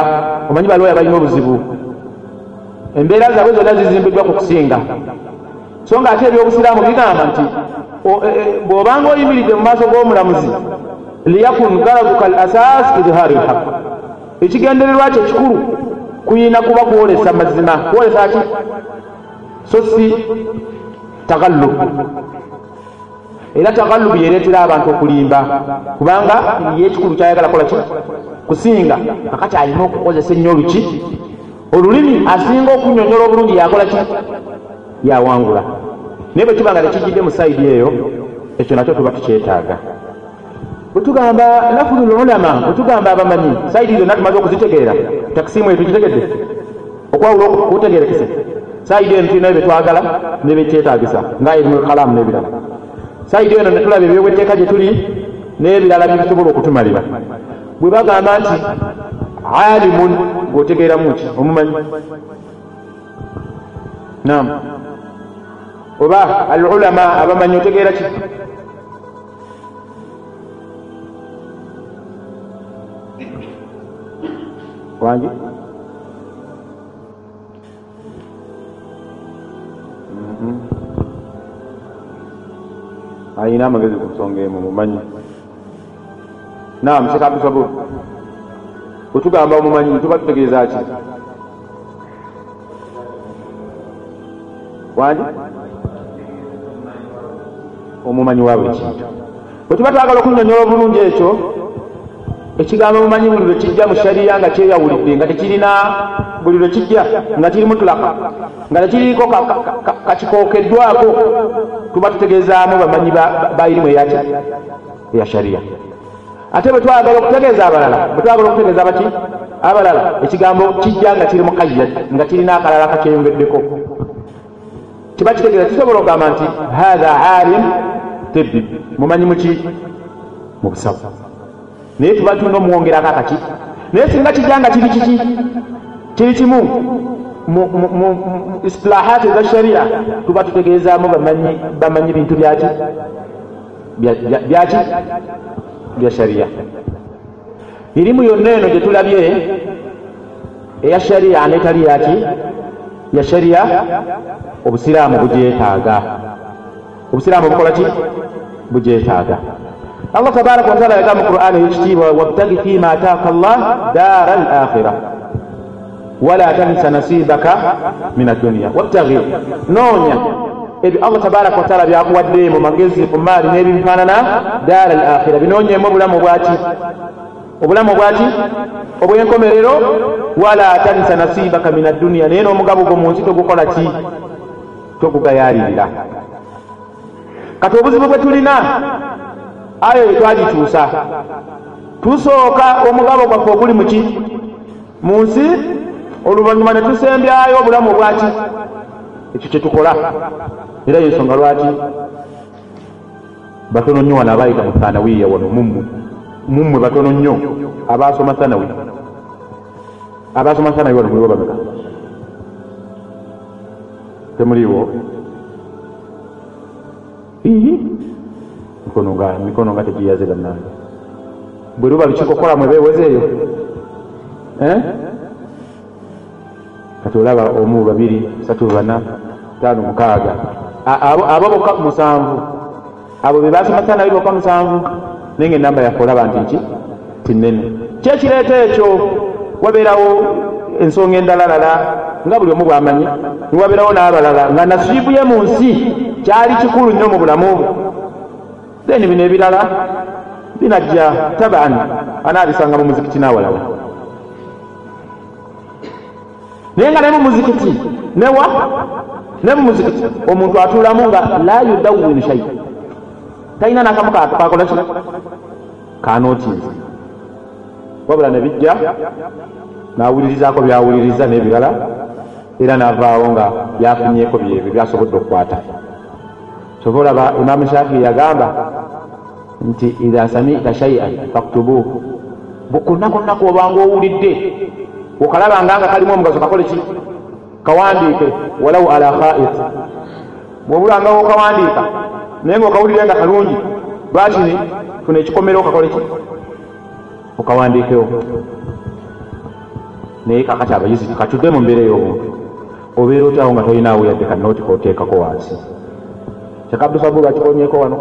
omanyi balooya balina obuzibu. Embeera zaabwe zonna zizimbiddwa ku kusinga. So nga ate ebyobusiraamu bigamba nti e, e, bw'obanga oyimiridde mu maaso g'omulamuzi liyakun garaduka al asas idhari lhaq ekigendererwa kyo kikulu kuyina kuba kwolesa mazima. Kwolesa ki? So si tagallub era tagallubu yereetera abantu okulimba kubanga ye ekikulu kyayagala kola ki? Kusinga. Kakati alina okukozesa ennyo oluki olulimi asinga okunyonyola obulungi yakola ki? Yawangula. Naye bwe kiba nga tekijjidde mu sayidi eyo ekyo nakyo tuba tukyetaaga bwetugamba lafulu lulama bwetugamba abamanyi sayidi zonna tumaze okuzitegeera. Takisimu eyo tugitegedde? Okwawula okutegeerekese sayidi eno tulina byetwagala nebyekyetagisa nga erimu kalamu n'ebirala. Sayidi eno netulaba ebyobwetteeka gye tuli n'ebirala byebisobola okutumalira. Bwe bagamba nti alimun gweotegeeramu ki? Omumanyi? Nam oba al ulama abamanyi otegeera ki wangi ayina amagezi ku nsonga emu mumanyi nam shek abdusabur wetugamba omumanyi tuba tutegeeza ki? Wandi omumanyi wa buli kintu bwetuba twagala okunyonyola obulungi ekyo ekigambo mumanyi buli lwe kijja mu shariya nga kyeyawulidde nga tekirina buli lwe kijja nga kiri mutulaka nga tekiriko kakikookeddwako tuba tutegeezaamu bamanyi bairimu eya shariya ate bwe twagala okutegeeza abalala bwe twagala okutegeeza baki abalala ekigambo kijja nga kiri mukayyad nga kirina akalala kakyeyongeddeko kiba kitegeeza kisobola okugamba nti hatha alim tebbi. Mumanyi muki mu busavu naye tuba tulina omuwongerako akaki naye singa kijja nga kiri kiki? Kiri kimu. Mu istilahaati eza sharia tuba tutegeezaamu bamanyi bintu byaki byaki bya sharia. Irimu yonna eno gye tulabye eya sharia netali yaki ya sharia obusiraamu bugyetaaga. Obusiraamu bukola ki? Bugyetaaga allah tabaraka wataala yaga mu qur'ani eyekitiibwa wabtagi fima ataaka llah daara al akhira wala tansa nasibaka min adduniya wabtagi noonya ebyo allah tabaraka wataala byakuwadde mu magezi ku maali n'ebifaanana daara al akhira binoonyemu obulamu bwaki obulamu bwaki obwenkomerero wala tansa nasibaka min adduniya naye n'omugabo gwo mu nsi togukola ki togugayaalirira kati obuzibu bwe tulina ayo yetwagikyusa tusooka omugabo gwaffe oguli muki mu nsi? Oluvannyuma ne tusembyayo obulamu bwaki ekyo kyetukola era yensonga lwaki? Batono nnyo wano abayita mu thanawiya wano mummu mummwe batono nnyo. Abasoma sanawi abasoma sanawi wano muliwo bameka? Temuliwo mikono nga mikono nga tegiyaze bannange bwe luba lukikokola mwe beewezeeyo eh? kati olaba omu babiri satu bana tano mukaaga. Abo bokka musanvu. Abo be basoma sanawi bokka musanvu. Naye nga enamba yaffe olaba nti nki tinene kyekireeta ekyo wabeerawo ensonga endalalala nga buli omu bwamanyi niwabeerawo n'abalala nga nasiibu ye mu nsi. Kyali kikulu nnyo mu bulamu then bino ebirala binajja taban anaabisanga mu muzikiti n'awalala. Naye nga ne mu muzikiti newa ne mu muzikiti omuntu atuulamu nga la yudawwinu shai talina nakamu kakola ki? Kanotiizi wabula ne bijja n'awulirizaako byawuliriza n'ebirala era n'avaawo nga byafunyeeko byebyo byasobodde okukwata kyova olaba imaamu shafii yagamba nti idha samita shaian faktubuuhu konna konna kwobanga owulidde okalabanga nga kalimu omugaso kakole ki kawandiike walau ala khait. Bwobulangawo okawandiika naye ngaokawulire nga kalungi lwakini funa ekikomero okakole ki okawandiikewo naye kakati abayizi katudde mu mbeera ey'obuntu obeera otyawo nga tolinaawo yadde kanooti koteekako wansi kyekabdusabu lwakikonyeeko wano.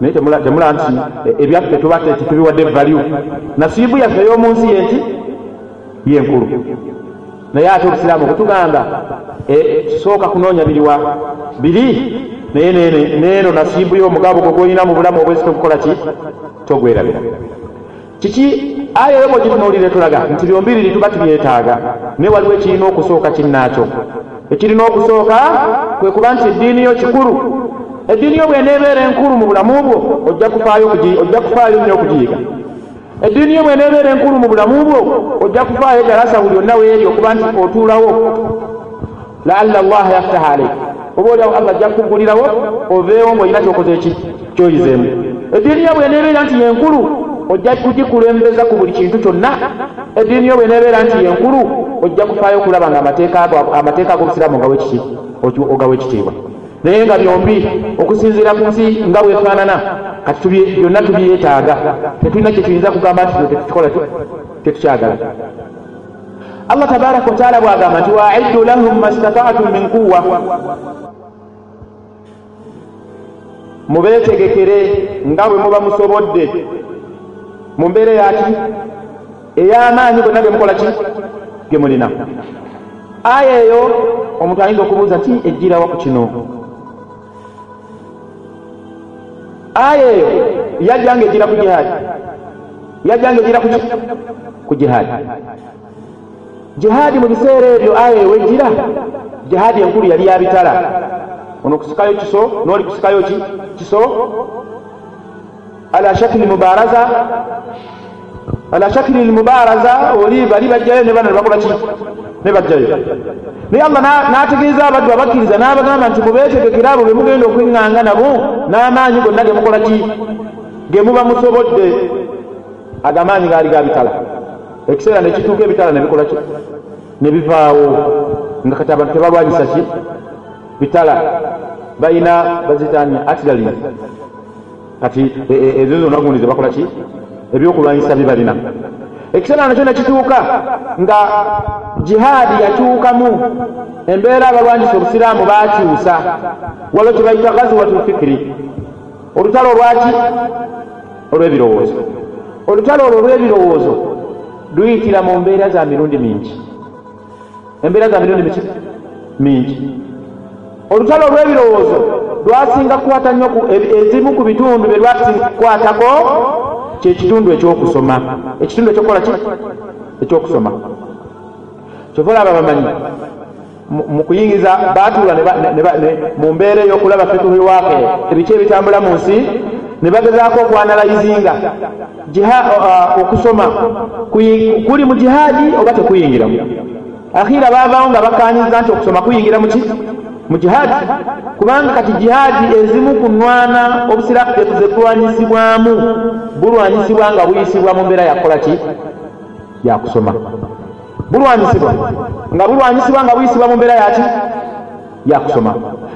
Naye temula nti ebyaffe tuba tetubiwadde value. Nasiibu yaffe ey'omu nsi ye nti? Yenkulu naye ate obusiraamu bwetugamba sooka kunoonya biriwa biri? Naye neeno nasiibu y'omugabo gwe gwolina mu bulamu obwezite okukola ki? Togwerabira. Kiki? Aya yo bwegitunuulire tulaga nti byombiriri tuba tubyetaaga. Naye waliwo ekirina okusooka kinnaakyo ekirina okusooka kwe kuba nti eddiini yo kikulu. Eddiini yo bweneebeera enkulu mu bulamu bwo ojja kufaayo nnyo okugiyiga. Eddiini yo bweneebeera enkulu mu bulamu bwo ojja kufaayo jalasa buli onna weeri okuba nti otuulawo. Laalla allaha yaftaha aleik oba oliawo allah ajja kukugulirawo oveewo ngaolina kyokoze eki kyoyizeemu. Eddiini yo bweneebeera nti yenkulu ojja kugikulembeza ku buli kintu kyonna eddiini yo bweneebeera nti yenkulu ojja kufaayo okulaba nga amateeka ag'obusiraamu ogawe ekitiibwa naye nga byombi okusinziira ku nsi nga bwefaanana kati byonna tubyetaaga. Tetulina kyetuyinza kugamba nti tetukikola tetukyagala. Allah tabaraka wataala bwagamba nti waiddu lahum mastataatum min quwa mubeetegekere nga bwe muba musobodde. Mu mbeera yaki ey'amaanyi gonna ge mukola ki? Ge mulina. Aya eyo omuntu ayinza okubuuza nti ejjirawa ku kino? Aya eyo yajjanga ejira ku jihaadi. Yajjanga ejira ku jihaadi. Jihaadi. Mu biseera ebyo aya eyo wejjira jihaadi enkulu yali yabitala ono kusikayo kiso n'oli kusikayo ki? Kiso? Ala shakili mubaraza ala shakili lmubaraza oli bali bajjayo ne bana nebakola ki? Ne bajjayo. Naye allah n'ategeeza abaddu abakkiriza n'abagamba nti mubeetegekera abo be mugenda okweŋŋanga nabo n'amaanyi gonna ge mukola ki? Ge muba musobodde. Agamaanyi gaali gabitala ekiseera ne kituuka ebitala ne bikola ki? Ne bivaawo. Nga kati abantu tebalwanyisa ki? Bitala balina bazitani atirali kati ezo zonna gundi zebakola ki ebyokulwanyisa bibalina ekiseera nakyo nekituuka nga jihaadi yakyukamu embeera abalwanyisa obusiraamu bakyusa waliwo kyebayita gaziwatu fikiri olutalo olwaki? Olw'ebirowoozo. Olutalo olwo olw'ebirowoozo luyitira mu mbeera za mirundi mingi. Embeera za mirundi miki? Mingi. Olutalo olw'ebirowoozo lwasinga kukwata nnyo ezimu ku bitundu bye lwasinkwatako kyekitundu ekyokusoma. Ekitundu ekyokukola ki? Ekyokusoma. Kyova olaba bamanyi mu kuyingiza baatuula mu mbeera ey'okulaba fikuhi waake ebiki ebitambula mu nsi ne bagezaako okwanalayizinga. Okusoma kuli mu jihaadi oba tekuyingiramu akhiira baavaawo nga bakanyiza nti okusoma kuyingira muki mu jihaadi kubanga kati jihaadi ezimu ku nwana obusiraamu bwetu bulwanyisibwamu bulwanyisibwa nga buyisibwa mu mbeera yakukola ki? Yakusoma bulwanyisibwa nga bulwanyisibwa nga buyisibwa mu mbeera yaki yakusoma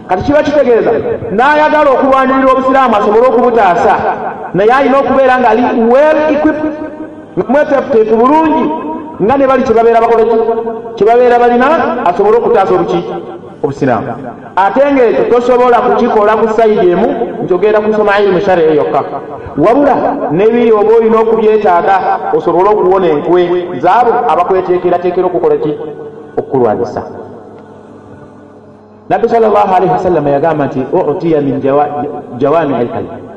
kati kiba kitegeeza n'ayagala okulwanirira obusiraamu asobole okubutaasa naye alina okubeera nga ali well equipped nga mwetefuteefu bulungi nga ne bali kyebabeera bakoleki kyebabeera balina asobole okutaasa obuki obusiraamu. Ate ngaekyo tosobola kukikola ku sayidi emu nti ogenda kusoma ilimu shari'i yokka. Wabula nebiri oba olina okubyetaaga osobole okuwona enkwe zaabo abakweteekerateekera okukola ki? Okukulwanyisa. Nabbi sal llah alaihi wasallama yagamba nti utiya min jawami alkalim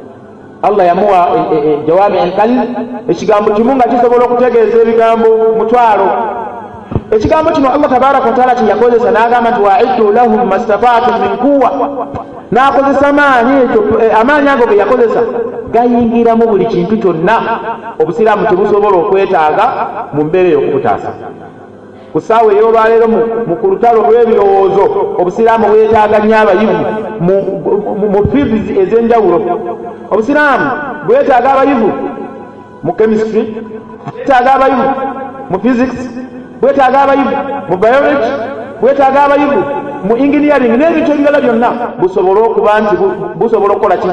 allah yamuwa e, e, e, jawami alkalim ekigambo kimu nga kisobola okutegeeza ebigambo mutwalo ekigambo kino allah tabaraka wataala kyeyakozesa n'agamba nti waiddu lahum mastataatum min kuwa n'akozesa maanyi ekyo amaanyi ago ge yakozesa gayingiramu buli kintu kyonna. Obusiraamu tebusobola okwetaaga mu mbeera ey'okubutaasa. Ku ssaawa ey'olwaleero mu ku lutalo lw'ebirowoozo obusiraamu bwetaaga nnyo abayivu mu fields ez'enjawulo. Obusiraamu bwetaaga abayivu mu chemistry bwetaaga abayivu mu physics bwetaaga abayivu mu biology bwetaaga abayivu mu engineering n'ebintu ebirala byonna busobole okuba nti busobola okukola ki?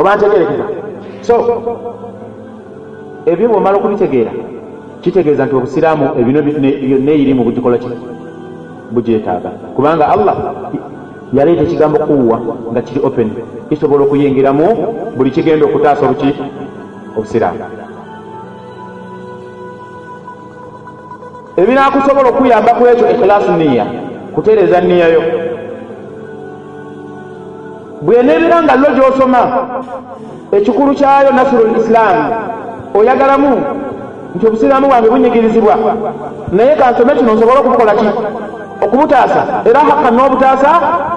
Oba ntegerekeka so ebyo bwomala okubitegeera kitegeeza nti obusiraamu ebino neeyirimu bugikola ki? Bugyetaaga. Kubanga allah yaleeta ekigambo kuwa nga kiri open. Kisobola okuyingiramu buli kigenda okutaasa obuki? Obusiraamu. Ebinakusobola okuyamba ku ekyo ikhlaasu niya kutereeza niyayo bweneebera nga llo gy'osoma ekikulu kyayo nasiru lisiraamu oyagalamu nti obusiraamu bwange bunyigirizibwa. Naye kansome kino nsobole okubukola ki? Okubutaasa. Era haka n'obutaasa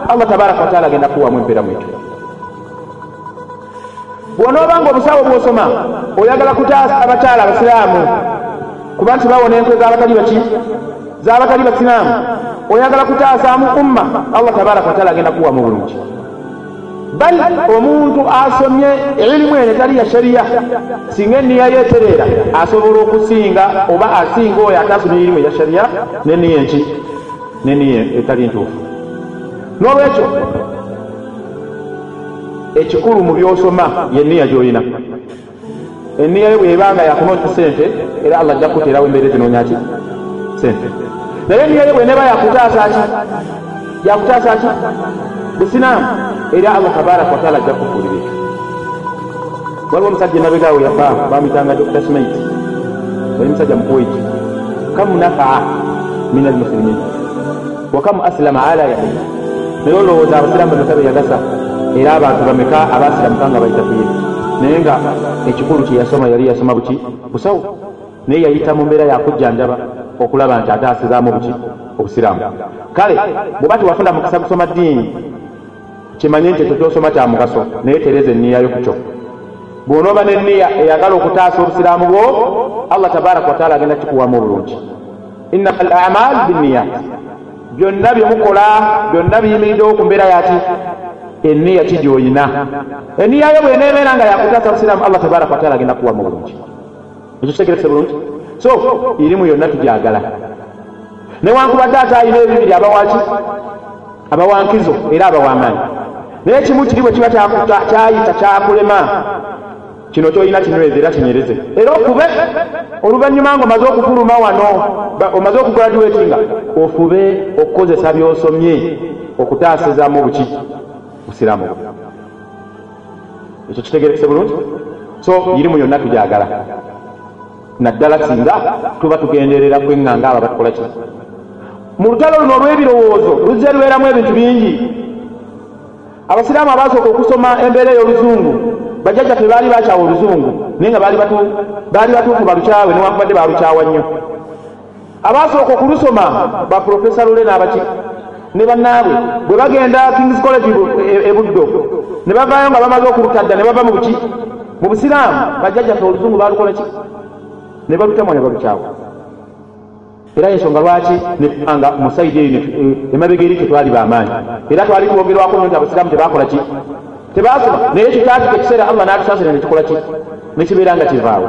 allah tabaraka wataala agenda kuwamu empeeramu ekyo bw'onoobanga obusawo bw'osoma oyagala kutaasa abakyala abasiraamu kuba nti bawona enkwe z'abatali baki z'abatali basiraamu oyagala kutaasaamu umma allah tabaraka wataala agenda kuwamu bulungi bal omuntu asomye ilimu ene tali ya shariya singa eniya yetereera asobola okusinga oba asinga oyo atasomye ilimu eya shariya neniya enki neniya etali ntuufu. N'olwekyo ekikulu mu byosoma yeniya gyolina. Eniya yo bwebanga yakunoonya sente era allah ajja kuteerawo embeera ezinoonyaki sente naye eniya yo bweneba yakutaasa ki? Yakutaasa ki busiraamu era allah tabaraka wataala ajja kufuulira ekyo waliwo omusajja emabegaawo yafa bamwitanga dr smait yali musajja mukuwaiti kam nafaa min almusilimin wakamu asilama ala yahidi naye olowooza abasiraamu bameka beyagasa era abantu bameka abasiramuka nga bayita kuye naye nga ekikulu kyeyasoma yali yasoma buki? Busawo. Naye yayita mu mbeera yakujjanjaba okulaba nti ate asizaamu buki obusiraamu. Kale bweba tiwafuna mukisa kusoma ddiini kimanye nti ekyo kyosoma kya mugaso naye tereza enniyayo ku kyo bw'onooba n'enniya eyagala okutaasa obusiraamu bwo allah tabaraka wataala agenda kikuwamu obulungi. Innama al amal binniyat byonna byemukola byonna biyimiriddewo ku mbeera yaki enniya ki gyoyina? Enniyayo bweneebeera nga yakutaasa obusiraamu allah tabaraka wataala agenda kukuwamu obulungi. Ekyo kitegerekese bulungi? So irimu yonna tugyagala. Newankubadde ate ayina ebibiri abawaki abawankizo era abawamaanyi naye kimu kiri bwe kiba kyayita kyakulema. Kino kyolina kinyweze era kinyereze. Era okube oluvannyuma nga omaze okufuluma wano omaze okugradwetinga ofube okukozesa byosomye okutaasizaamu buki busiramu ekyo kitegerekese bulungi. So irimu yonna tugyagala naddala singa tuba tugenderera kweŋŋanga aba batukola ki mu lutalo luno olw'ebirowoozo luzze lubeeramu ebintu bingi. Abasiraamu abaasooka okusoma embeera ey'oluzungu bajjajjaffe baali bakyawa oluzungu naye nga baali batuufu balukyawe newankubadde balukyawa nnyo. Abaasooka okulusoma baprofesa lule n'abaki ne bannaabwe bwe bagenda kings college ebuddo ne bavaayo nga bamaze okulutadda ne bava mu buki. Mu busiraamu bajjajjaffe oluzungu balukola ki? Ne balutamwa ne balukyawa era ensonga lwaki netubanga musaidi eyo emabega eri tetwali bamaanyi era twali twogerwako nti abasiraamu tebakola ki? Tebasoma. Naye kyatuka ekiseera allah n'atusaasira nekikola ki? Nekibeera nga kivaawo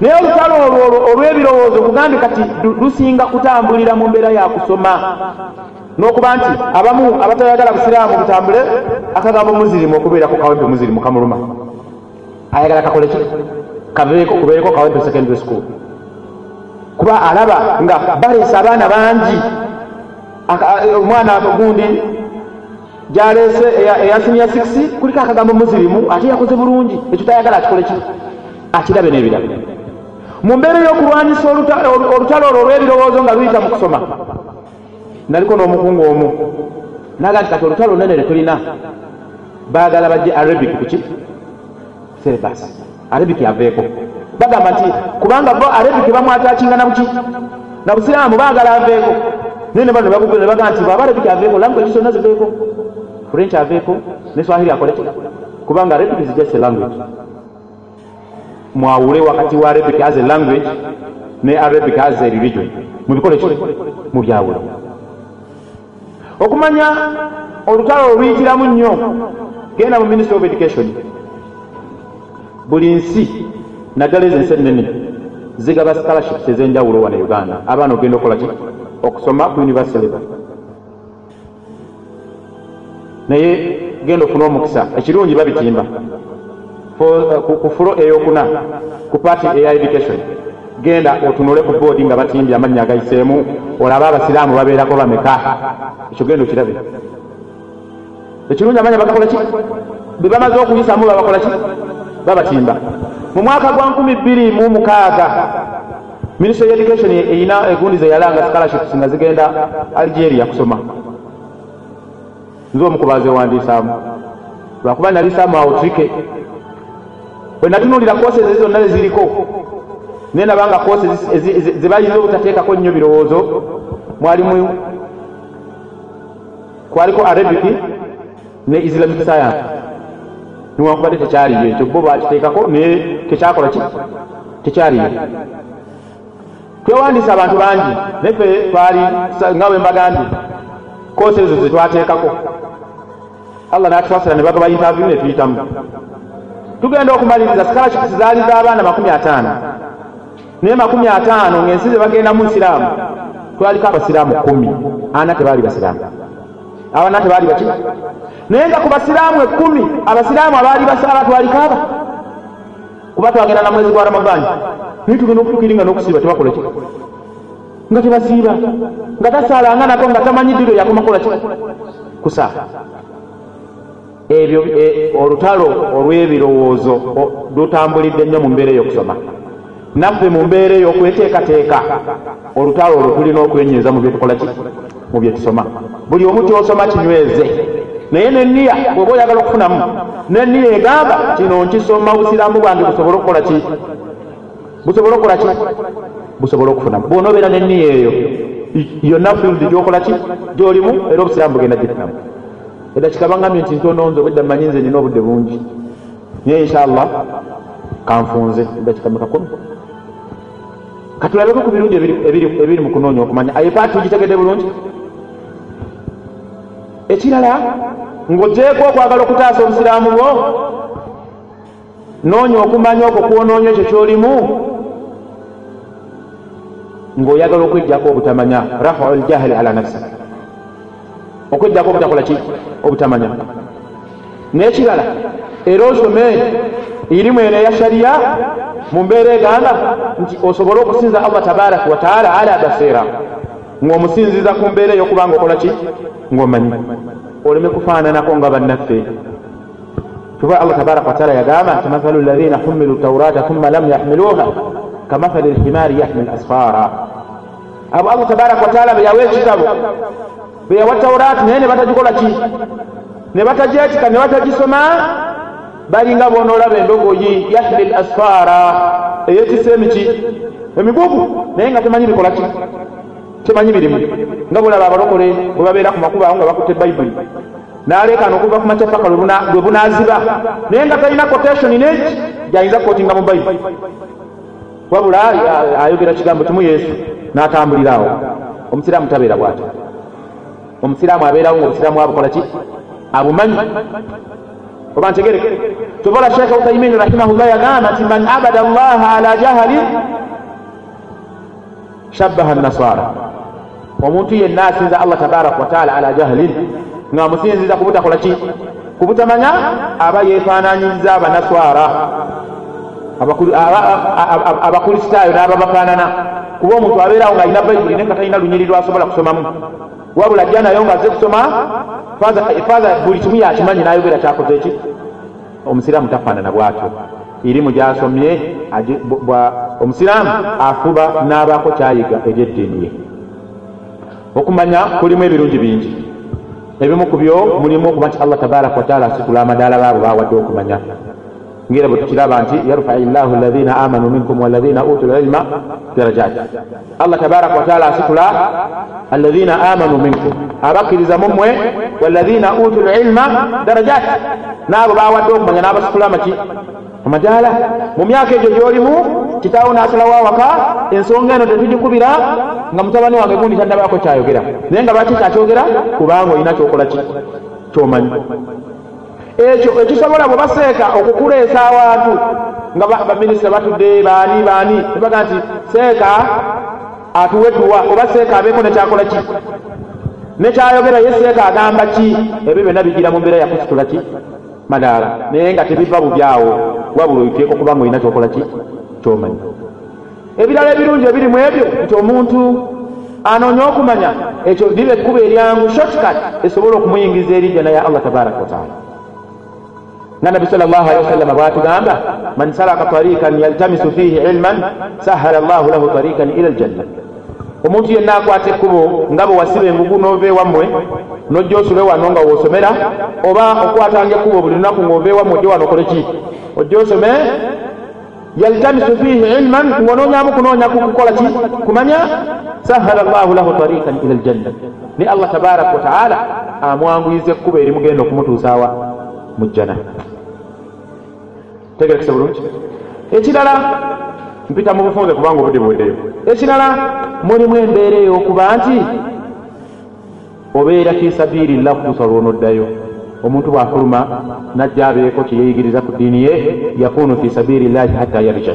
naye olutalo olwo olw'ebirowoozo kugambe kati lusinga kutambulira mu mbeera ya kusoma. N'okuba nti abamu abatayagala busiraamu butambule akagambo muzirimu okubeerako kawempe muzirimu kamuluma. Ayagala kakole ki? Kabeeko kubeereko kawempe secondary school kuba alaba nga baleesa abaana bangi. Omwana gundi gyaleese eya sinia 6 kuliko akagambo muzirimu ate yakoze bulungi ekyo tayagala akikole ki? Akirabe n'ebirabe mu mbeera y'okulwanyisa olutalo olwo olw'ebirowoozo nga luyita mu kusoma naliko n'omukungu omu naga nti kati olutalo lunene lwetulina baagala bajje arabic kuki serebas arabic aveeko bagamba nti kubanga bo arabic bamwatakingana muki na busiraamu baagala aveeko. Naye ne bano ne baga nti bwaba arabic aveeko language zonna ziveeko french aveeko ne swahili akoleki kubanga arabic is just a language. Mwawule wakati wa arabic as a language ne arabic as a religion. Mubikole ki? Mu byawulo okumanya olutalo oluyitiramu nnyo genda mu ministry of education. Buli nsi naddala ezo ensi ennene zigaba scholarships ez'enjawulo wana uganda. Abaana ogenda okukola ki? Okusoma ku university. Level naye genda ofuna omukisa ekirungi babitimba. Ku fulo eyokuna ku paati eya education genda otunule ku boodi nga batimbye amannya agayiseemu olabe abasiraamu babeerako bameka. Ekyo genda okirabe. Ekirungi amanya bagakola ki? Bwe bamaze okuyisamu babakola ki? Babatimba mu mwaka gwa nkumi bbiri mu mukaaga minisitule ya education erina egundi ze yalanga scholarships nga zigenda algeria kusoma. Nze omukuba zewandiisaamu lwakuba nalisaamu awo trike bwe natunulira koses ezi zonna eziriko naye nabanga koses zebayinza obutateekako nnyo birowoozo mwalimu kwaliko arabic ne islamic science niwankubadde tekyaliyo ekyo bo bakiteekako naye tekyakola ki tekyaliyo twewandiisa abantu bangi naffe twali nga bwe mbagambye kosi ezo zetwateekako allah natwasira ne bagaba interview ne tuyitamu. Tugenda okumaliriza scholarships zaali z'abaana makumi ataano. Naye makumi ataano ng'ensi ze bagenda mu isiraamu twaliko abasiraamu kumi. Ana tebaali basiraamu. Abana tebaali baki naye nga ku basiraamu ekkumi abasiraamu abaali basaala twaliko aba kuba twagenda na mwezi gwa ramadaani naye tugenda okutukiringa n'okusiiba tebakola ki? Nga tebasiiba. Nga tasaalanga nako nga tamanyi ddiro yakomakola ki? Kusaala ebyo olutalo olw'ebirowoozo lutambulidde nnyo mu mbeera ey'okusoma. Naffe mu mbeera ey'okweteekateeka olutalo olwo tulina okwenyweza mu byetukola ki? Mu byetusoma buli omu kyosoma kinyweze naye neniya bweoba oyagala okufunamu neniya egamba kino nkisoma busiraamu bwange busobole okukola ki? Busobole okukola ki? Busobole okufunamu. Bwonoobeera neniya eyo yonna field gyokola ki? Gyolimu era obusiraamu bugenda gifunamu edakika baŋambye nti ntono nze obwedda mmanyi nze nina obudde bungi. Naye inshallah kanfunze edakika mikakumi katulabeko ku birungi ebiri mu kunoonya okumanya. Ayepaati tugitegedde bulungi ekirala ng'ogjeeko okwagala okutaasa obusiraamu bwo noonya okumanya okwo kwonoonya ekyo kyolimu ng'oyagala okwejjako obutamanya. Rafau ljahili ala nafsik. Okwejjako obutakola ki? Obutamanya. N'ekirala era osome irimu eno eya shariya mu mbeera egamba nti osobole okusinza allah tabaraka wataala ala basiira ng'omusinziza ku mbeera ey'okuba nga okola ki? Ng'omanyi oleme kufaananako nga bannaffe. Kuba allah tabaraka wataala yagamba nti mathalu ladina humilu taurata thumma lam yahmiluha kamathali lhimaari yahmil asfara abo allah tabaraka wataala be yawa ekitabo be yawa taurati naye ne batagikola ki? Ne batagyetika ne batagisoma? Balinga bonoolaba endogoyi yahmil asfara eyetisa emiki emigugu? Naye nga temanyi bikola ki temanyi mirimu. Nga bulaba abalokole bwe babeera ku makubo awo nga bakutte bayibuli naleekaana okuva ku makyapaka lwe bunaaziba naye nga talina quotation neti gyayinza kukotinga mu bayibuli wabula ayogera kigambo kimu yesu n'atambuliraawo omusiraamu tabeera bwati omusiraamu abeerawo nga obusiraamu abukola ki? Abumanyi. Oba ntegereke tubola sheekh uthaimin rahimahullah yagamba nti man abada llaha ala jahali shabbaha nasara omuntu yenna asinza allah tabaraka wataala ala jahlin nga amusinziza kubutakola ki kubutamanya aba yefananyiza abanaswara abakristaayo n'ababafanana kuba omuntu abeerawo nga alina bayibuli naye katalina lunyiri lwasobola kusomamu wabula ajja nayo nga azze kusoma faaza buli kimu yakimanyi n'ayogera kyakoze eki omusiraamu tafaanana bwatyo irimu gyasomye omusiraamu afuba n'abaako kyayiga eryeddiini ye okumanya kulimu ebirungi bingi. Ebimu ku byo mulimu okuba nti allah tabaraka wataala asitula amadaala baabo bawadde okumanya. Ngera bwe tukiraba nti yarfai llahu alaina amanu minkum walaina utu lilma darajat. Allah tabaraka wataala asitula alaina amanu minkum. Abakkiriza mumwe walaina utu lilma darajat. Naabo bawadde okumanya n'abasitula maki amadaala mu myaka egyo gyolimu kitaawo n'asalawo awaka ensonga eno tetugikubira nga mutabani wange gundi tandabaako kyayogera. Naye nga lwaki kyakyogera? Kubanga olina kyokola ki? Kyomanyi. Ekyo ekisobola bwe baseeka okukuleesa awantu nga baminisita batudde baani baani nebaga nti seeka atuwetuwa oba seeka abeeko nekyakola ki? Nekyayogera ye seeka agamba ki? Ebyo byonna bigira mu mbeera yakusitula ki? Madaala. Naye nga tebiva bubyawo wabula oiteeka okuba nga olina kyokola ki? Kyomanyi. Ebirala ebirungi ebirimu ebyo nti omuntu anoonya okumanya ekyo liba ekkuba eryangu shortcut esobole okumuyingiza erijjana ya allah tabaraka wataala nga nabi sal llah alihi wasallama bwatugamba man salaka tarikan yaltamisu fihi ilman sahala llahu lahu tarikan ila aljanna omuntu yenna akwata ekkubo nga bwe wasiba engugu nova ewammwe nojja osule wano nga woosomera oba okwatanga ekkubo buli lunaku ngaova ewammwe ojje wano okole ki ojje osome yaltamisu fihi ilman ngaonoonyamu kunoonya kukukola ki? Kumanya sahala llahu lahu tarikan ila aljanna. Ni allah tabaraka wataala amwanguyiza ekkubo erimugenda okumutuusaawa mujjana tegerekese bulungi? Ekirala mpita mu bufunze kubanga obudde buweddeyo ekirala mulimu embeera ey'okuba nti obeera fi sabiirillah kutuusa lwonoddayo omuntu bw'afuluma najja abeeko kyeyeyigiriza ku ddiini ye yakunu fi sabiirillahi hatta yarja.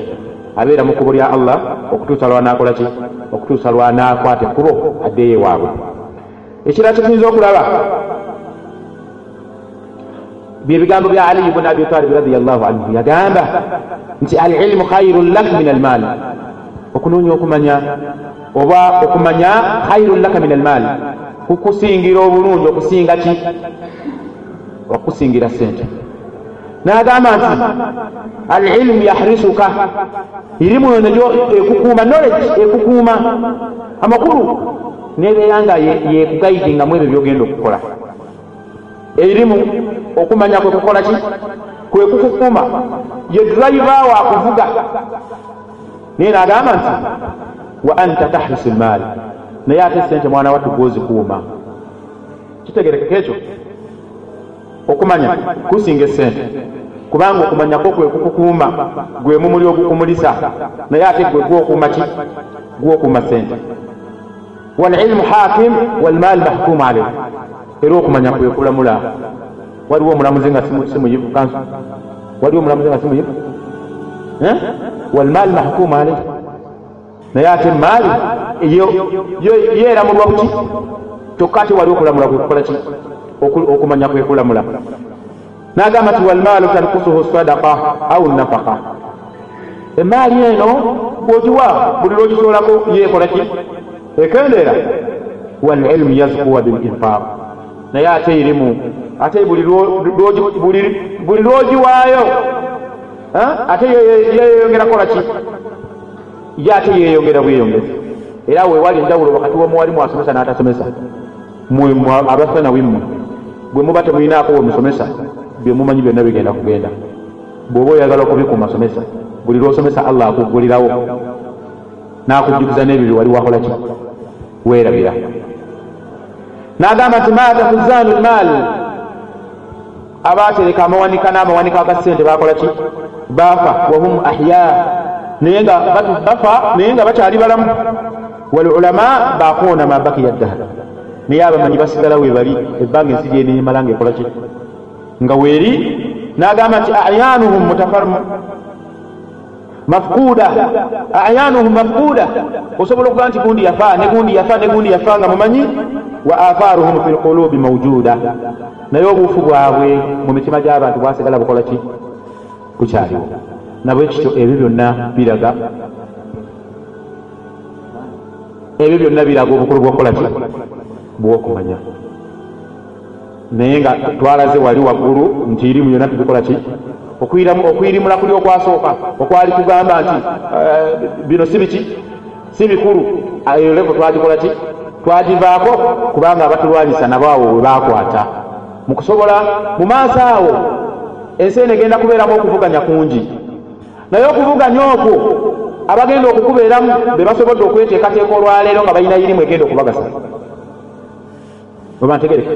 Abeera mu kkubo lya allah okutuusa lwanaakola ki? Okutuusa lwanaakwata ekkubo addeyo ewaabwe ekirala kyetuyinza okulaba byebigambo bya aliyi buni abi talib radiallahu anhu yagamba nti alilmu khairun lak min almaali okunoonya okumanya oba okumanya khairun laka min almaali kukusingira obulungi okusinga ki? Okusingira sente nagamba nti alilmu yahrisuka. Irimu yo nayo ekukuuma knowledge ekukuuma. Amakulu nebeera nga yekugaidingamu ebyo byogenda okukola. Erimu okumanya kwe kukola ki? Kwe kukukuma ye driva wakuvuga naye nagamba nti wa anta tahrisu lmaali naye ate sente mwana wattu gwozikuuma kitegerekeka ekyo okumanya kusinga esente kubanga okumanyako kwe kukukuuma gwe mumuli ogukumulisa. Naye ate gwe gwokuuma ki? Gwokuuma sente walilmu hakim walmaali mahkumu alaihi era okumanya kwe kulamula. Waliwo omulamuzi nga simuyivu kansu waliwo omulamuzi nga simuyivu walmaali mahkumu alaihi naye ate maali yeeramulwa kuki kyokka ate wali okulamula kwekukola ki? Okumanya kwekulamula nagamba ti walmaalu tankusuhu sadaka au nafaka emaali eno bwogiwa buli lwogisoolako yeekola ki? Ekendeera walilmu yazkuwa bilinfaq naye ate erimu ate buli lwogiwaayo ate yeyongera kola ki ye ate yeyongera bweyongezi era wewali enjawulo wakati womuwalimu asomesa n'atasomesa. Abafana wimmwe bwe muba temulinaako wemusomesa byemumanyi byonna bigenda kugenda. Bw'oba oyagala okubikuma somesa buli lwosomesa allah akuggulirawo. N'akujjukiza n'ebyo byewali wakola ki? Weerabira. N'agamba nti mata huzanu lmal abatereka amawanika n'amawanika aga ssente bakola ki? Baafa wahum ahya naye nga bafa naye nga bakyali balamu. Walulama bakoona mabakiya ddahar naye abamanyi basigala we bali ebbanga ensi gyeneemala nga ekola ki? Nga weeri n'agamba nti ayanuhum mutafarmu mafkuda ayanuhum mafkuda osobola okuba nti gundi yafa ne gundi yafa ne gundi yafa nga mumanyi? Wa atharuhum fi lqulubi maujuda naye obuufu bwabwe mu mitima gy'abantu bwasigala bukola ki? Bukyaliwo nabwe kityo ebyo byonna biraga. Ebyo byonna biraga obukulu bwokukola ki? Bwokumanya. Naye nga twalaze wali waggulu nti irimu yonna tubikola ki? Okwirimula kuli okwasooka okwali kugamba nti eh, bino si biki? Si bikulu. Eyo levo twagikola ki? Twagivaako kubanga abatulwanyisa nabo awo we bakwata mukusobola mu maaso awo ensi eno egenda kubeeramu okuvuganya kungi naye okuvuganya okwo abagenda okukubeeramu be basobodde okweteekateeka olwaleero nga balina irimu egenda okubagasa. Webantegereka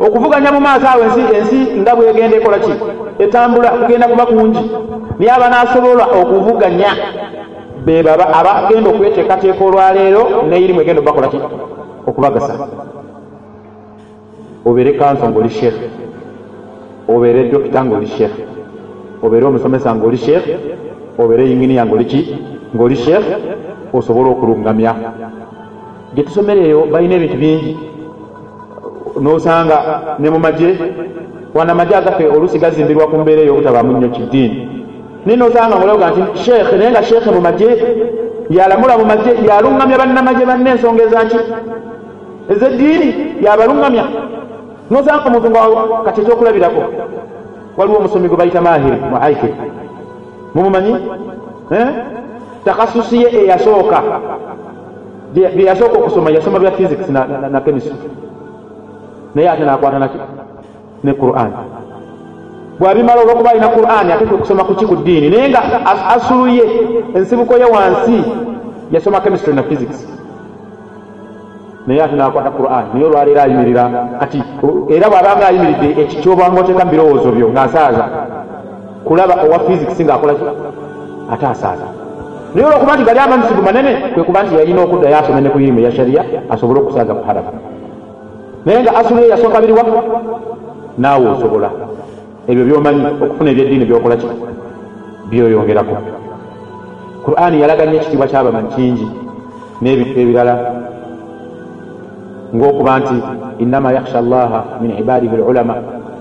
okuvuganya mu maaso awo ensi nga bwegenda ekola ki? Etambula kugenda kuba kungi. Naye abanaasobola okuvuganya bebaba abagenda okweteekateeka olwaleero neirimu egenda obakola ki? Okubagasa. Obeere kanso ngaoli sheekh obeere dokita ngaoli sheekh obeere omusomesa ngaoli sheekh obeere yinginiya ngaoli ki ngaoli sheekh osobole okulungamya. Gye tusomere eyo balina ebintu bingi. Nosanga ne mumagye wanamagye agaffe oluusi gazimbirwa ku mbeera ey'obutabaamu nnyo kiddiini. Naye nosanga muloga nti sheekhe naye nga sheekhe mumagye yalamula mumagye yaluŋŋamya bannamagye banne ensonga ezaki ezeddiini yabaluŋŋamya nosanga omuntu nga kati ekyokulabirako waliwo omusomi gwe bayita mahiri mu aike mumumanyi eh? takasusi ye eyasooka byeyasooka okusoma yasoma bya physics na chemistry. Naye ate nakwata naki ne quran. Bwabimala olwokuba alina quran ate kwekusoma kuki ku ddiini? Naye nga asulu ye ensibuko ye wansi yasoma chemistry na physics naye ate nakwata quran naye olwaleero ayimirira. Kati era bwabanga ayimiridde ekikyobanga oteeka mu birowoozo byo ng'asaaza kulaba owa physics ng'akolaki ate asaaza. Naye olwokuba nti gali amanyisigu manene kwekuba nti yalina okuddayo asome ne ku irimu eya shariya asobole okusaaza ku haramu naye nga asulu yasooka biriwa naawe osobola. Ebyo byomanyi okufuna ebyeddiini byokola ki? Byoyongerako. Qur'ani yalaganya ekitiibwa kyabamanyi kingi n'ebintu ebirala ngaokuba nti innama yakhsha llaha min ibadihi lulama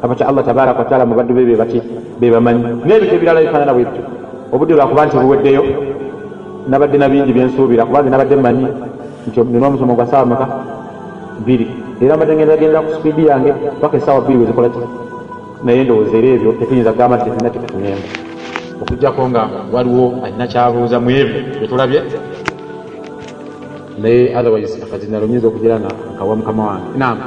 abakya allah tabaraka wataala mu baddu be bebaki bebamanyi n'ebintu ebirala bifaanana bwebityo obudde lwakuba nti buweddeyo. Nabadde na bingi byensuubira kubanga nabadde mmanyi nti nina omusomo gwa saawa meka bbiri. Era mbadde ngenda genda ku sipiidi yange paka esaawa bbiri wezikola ki? Naye ndowooza era ebyo tetuyinza kugamba nti tetulina kyetufunyeemu okugjako nga waliwo alina kyabuuza mu ebyo byetulabye naye otherwise kati nalo nyinza okugira nga nkawa mukama wange nam